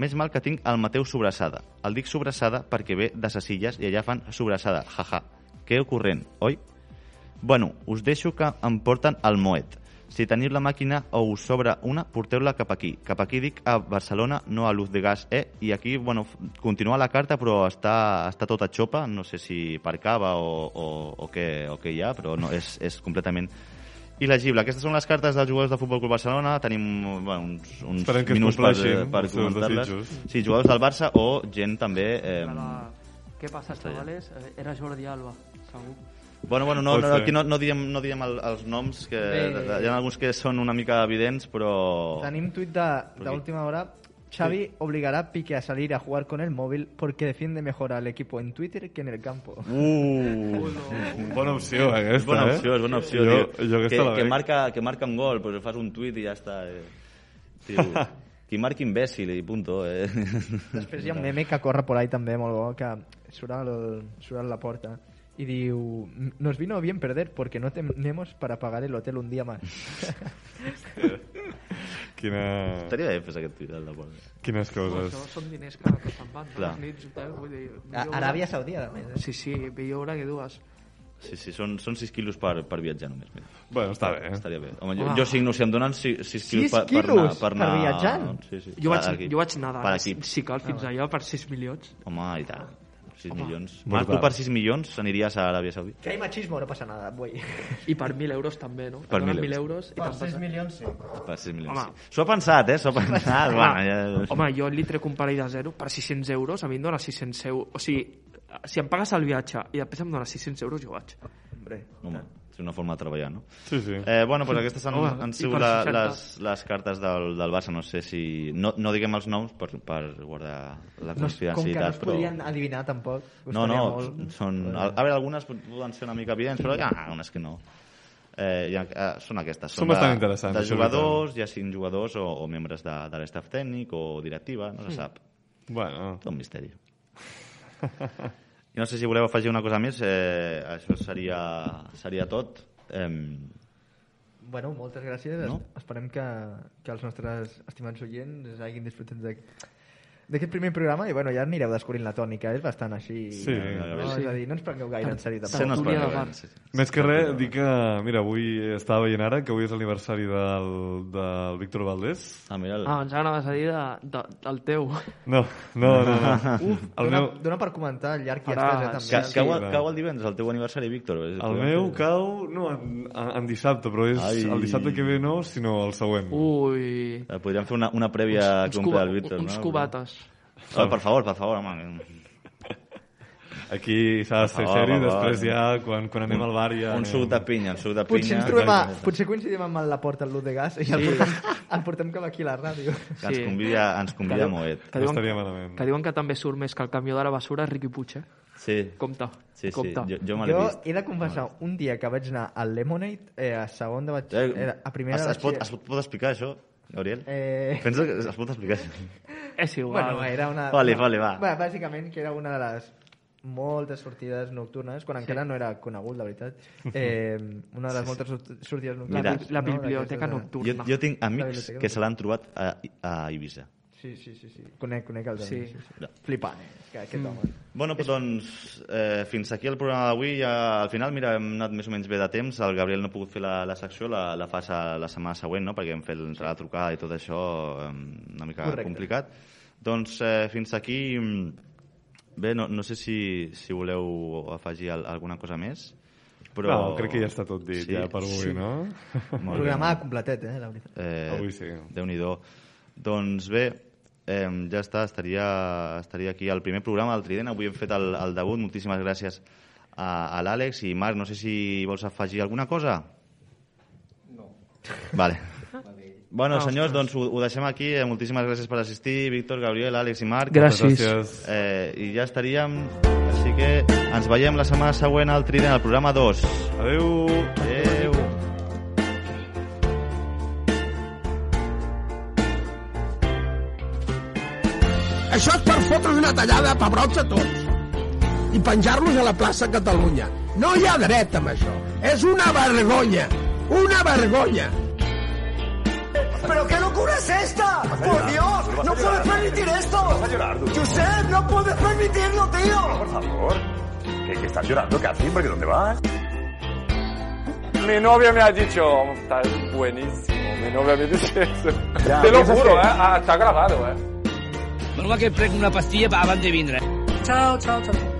Més mal que tinc el Mateu Sobrassada. El dic Sobrassada perquè ve de ses illes i allà fan Sobrassada, jaja. Que ocorrent, oi? Bueno, us deixo que em porten al Moet. Si teniu la màquina o us sobra una, porteu-la cap aquí. Cap aquí dic a Barcelona, no a Luz de Gas E. I aquí, bueno, continua la carta, però està, està tota xopa. No sé si per cava o, o, o, què, o què hi ha, però no, és, és completament il·legible. Aquestes són les cartes dels jugadors de Futbol Club Barcelona. Tenim bueno, uns, uns Esperem que minuts per, compleixin per comentar-les. Sí, jugadors del Barça o gent també... Eh, La Què passa, chavales? Eh, Era Jordi Alba, segur. Bueno, bueno, no, no, aquí no, no diem, no diem el, els noms, que Bé. hi ha alguns que són una mica evidents, però... Tenim tuit de, de última hora. Xavi obligará a Pique a salir a jugar con el móvil porque defiende mejor al equipo en Twitter que en el campo. Uh, Bona opció, aquesta, és bona eh? opció, és bona opció. Jo, tio. jo aquesta que, que, marca, que marca un gol, però fas un tuit i ja està. Eh. Tio, qui marca imbècil i punto. Eh. Després hi ha un meme que corre por ahí també molt bo, que surt, al, surt a la porta i diu nos vino bien perder porque no tenemos para pagar el hotel un día más. Quina... Estaria bé fer aquest tuit, el de Pol. Quines Això coses. són diners que, que se'n van. Clar. Les nits, hotel, vull dir... A Aràbia Saudita, a més. Eh? Sí, sí, millor hora que dues. Sí, sí, són, són 6 quilos per, per viatjar només. Mira. Bueno, està bé. Estaria bé. Home, jo, Home. jo signo, si em donen 6, 6 quilos per, per, anar, per, per anar... viatjant? Sí, sí. Jo vaig, jo vaig nedar, Per si, cal, fins allà per 6 milions. Home, i tant. 6 Home. milions. Marc, tu per 6 milions aniries a Aràbia Saudita? Que hay machismo, no pasa nada, güey. I per 1.000 euros també, no? Per Et donen 1.000 1.000 euros i Per te'n 6 passes... milions, sí. Per 6 milions, Home. sí. S'ho ha pensat, eh? S'ho ha pensat. Bueno, ja... Home, jo li trec un parell de zero per 600 euros, a mi em dona 600 euros. O sigui, si em pagues el viatge i després em dona 600 euros, jo vaig. Hombre. Home, és una forma de treballar, no? Sí, sí. Eh, bueno, pues aquestes han, Home, han sigut la, 60. les, les cartes del, del Barça. No sé si... No, no diguem els noms per, per guardar la No, com que no confidencialitat, es però... podien adivinar, tampoc. No, no, molt. són... A, a veure, algunes poden ser una mica evidents, però hi ha unes que no. Eh, ha, eh, són aquestes. Són de- bastant interessants, De això és jugadors, ja siguin jugadors o, o membres de, de l'estaf tècnic o directiva, no se sap. Bueno, Tot un misteri. I no sé si voleu afegir una cosa més, eh, això seria, seria tot. Eh, Bueno, moltes gràcies. No? Esperem que, que els nostres estimats oients hagin disfrutat de- d'aquest primer programa i bueno, ja anireu descobrint la tònica, és bastant així. Sí. no? Sí. És a dir, no ens prengueu gaire en sèrio se tampoc. no. Sí, sí. més que res, dir que, mira, avui estava veient ara que avui és l'aniversari del, del Víctor Valdés. Ah, mira, el... Ah, ens anaves a dir de, de, del teu. No, no, no. no. Uf, el dona, meu, dona per comentar el llarg que Farà- estàs, eh, Ca, també. cau, clar. cau el divendres, el teu aniversari, Víctor. el meu cau, no, en, en dissabte, però és Ai. el dissabte que ve no, sinó el següent. Ui... Eh, Podríem fer una, una prèvia uns, cuba, el Víctor, uns no? cubates. Oh, per favor, per favor, home. Aquí s'ha de ser favor, seri, després ja, quan, quan anem al bar ja... Un suc de pinya, un suc de Potser, pinya. ens trobem a, potser coincidim amb el Laporta, el Luz de Gas, i el, portem, el portem cap aquí a la ràdio. Que ens Sí. convida, ens convida a Moet. Que No diuen, estaria malament. que diuen que també surt més que el camió de la basura Riqui Puig, eh? Sí, Compte, sí, sí. compte. Jo, jo me l'he Jo vist. he de confessar, un dia que vaig anar al Lemonade, eh, a segon de batx... Eh, a primera es, es, pot, batxiller. es pot explicar això, Gabriel? Eh, Pensa que es pot explicar això? És igual. bueno, era una... Vale, no, vale, va. Bueno, bàsicament, que era una de les moltes sortides nocturnes, quan encara no era conegut, la veritat. Eh, una de les moltes sort- sortides la, Mira, nocturnes. bi- la no, biblioteca d'aquestes de- Jo, nocturna. jo tinc La amics que se l'han trobat a, a Ibiza. Sí, sí, sí, sí. Conec, conec el Sí. Dani. Sí. Sí, Ja. Flipant, eh? Que, aquest home. Bueno, pues, doncs, eh, fins aquí el programa d'avui. Ja, al final, mira, hem anat més o menys bé de temps. El Gabriel no ha pogut fer la, la secció, la, la fas a, la setmana següent, no? perquè hem fet la trucada i tot això eh, una mica Correcte. complicat. Doncs eh, fins aquí... mm, Bé, no, no sé si, si voleu afegir al, alguna cosa més. Però... No, crec que ja està tot dit, Sí, ja, per avui, sí. no? Molt bé. Programa completet, eh? La veritat. Eh, Avui sí. Déu-n'hi-do. Doncs bé, eh, ja està, estaria, estaria aquí el primer programa del Trident. Avui hem fet el, el debut. Moltíssimes gràcies a, a l'Àlex i Marc. No sé si vols afegir alguna cosa. No. Vale. Bueno, Ah, senyors, doncs ho, ho deixem aquí. Eh, Moltíssimes gràcies per assistir. Víctor, Gabriel, Àlex i Marc. Gràcies. Gràcies. Eh, I ja estaríem... Així que ens veiem la setmana següent al Trident, al programa 2. Adéu. Això és per fotre's una tallada a pebrots a tots i penjar-los a la plaça Catalunya. No hi ha dret amb això. És una vergonya. Una vergonya. ¿Pero qué locura es esta? ¡Por Dios! ¡No puedes permitir esto! Vas a llorar, tú. ¡Josep, no puedes permitirlo, tío! Por favor. ¿Qué, qué estás llorando, Cathy? ¿Por qué dónde vas? Mi novia me ha dicho, estás buenísimo, mi novia me dice eso. Ya, Te lo juro, que- eh, ah, está grabado, eh. Prova que prenc una pastilla abans de vindre. Chao, chao, chao.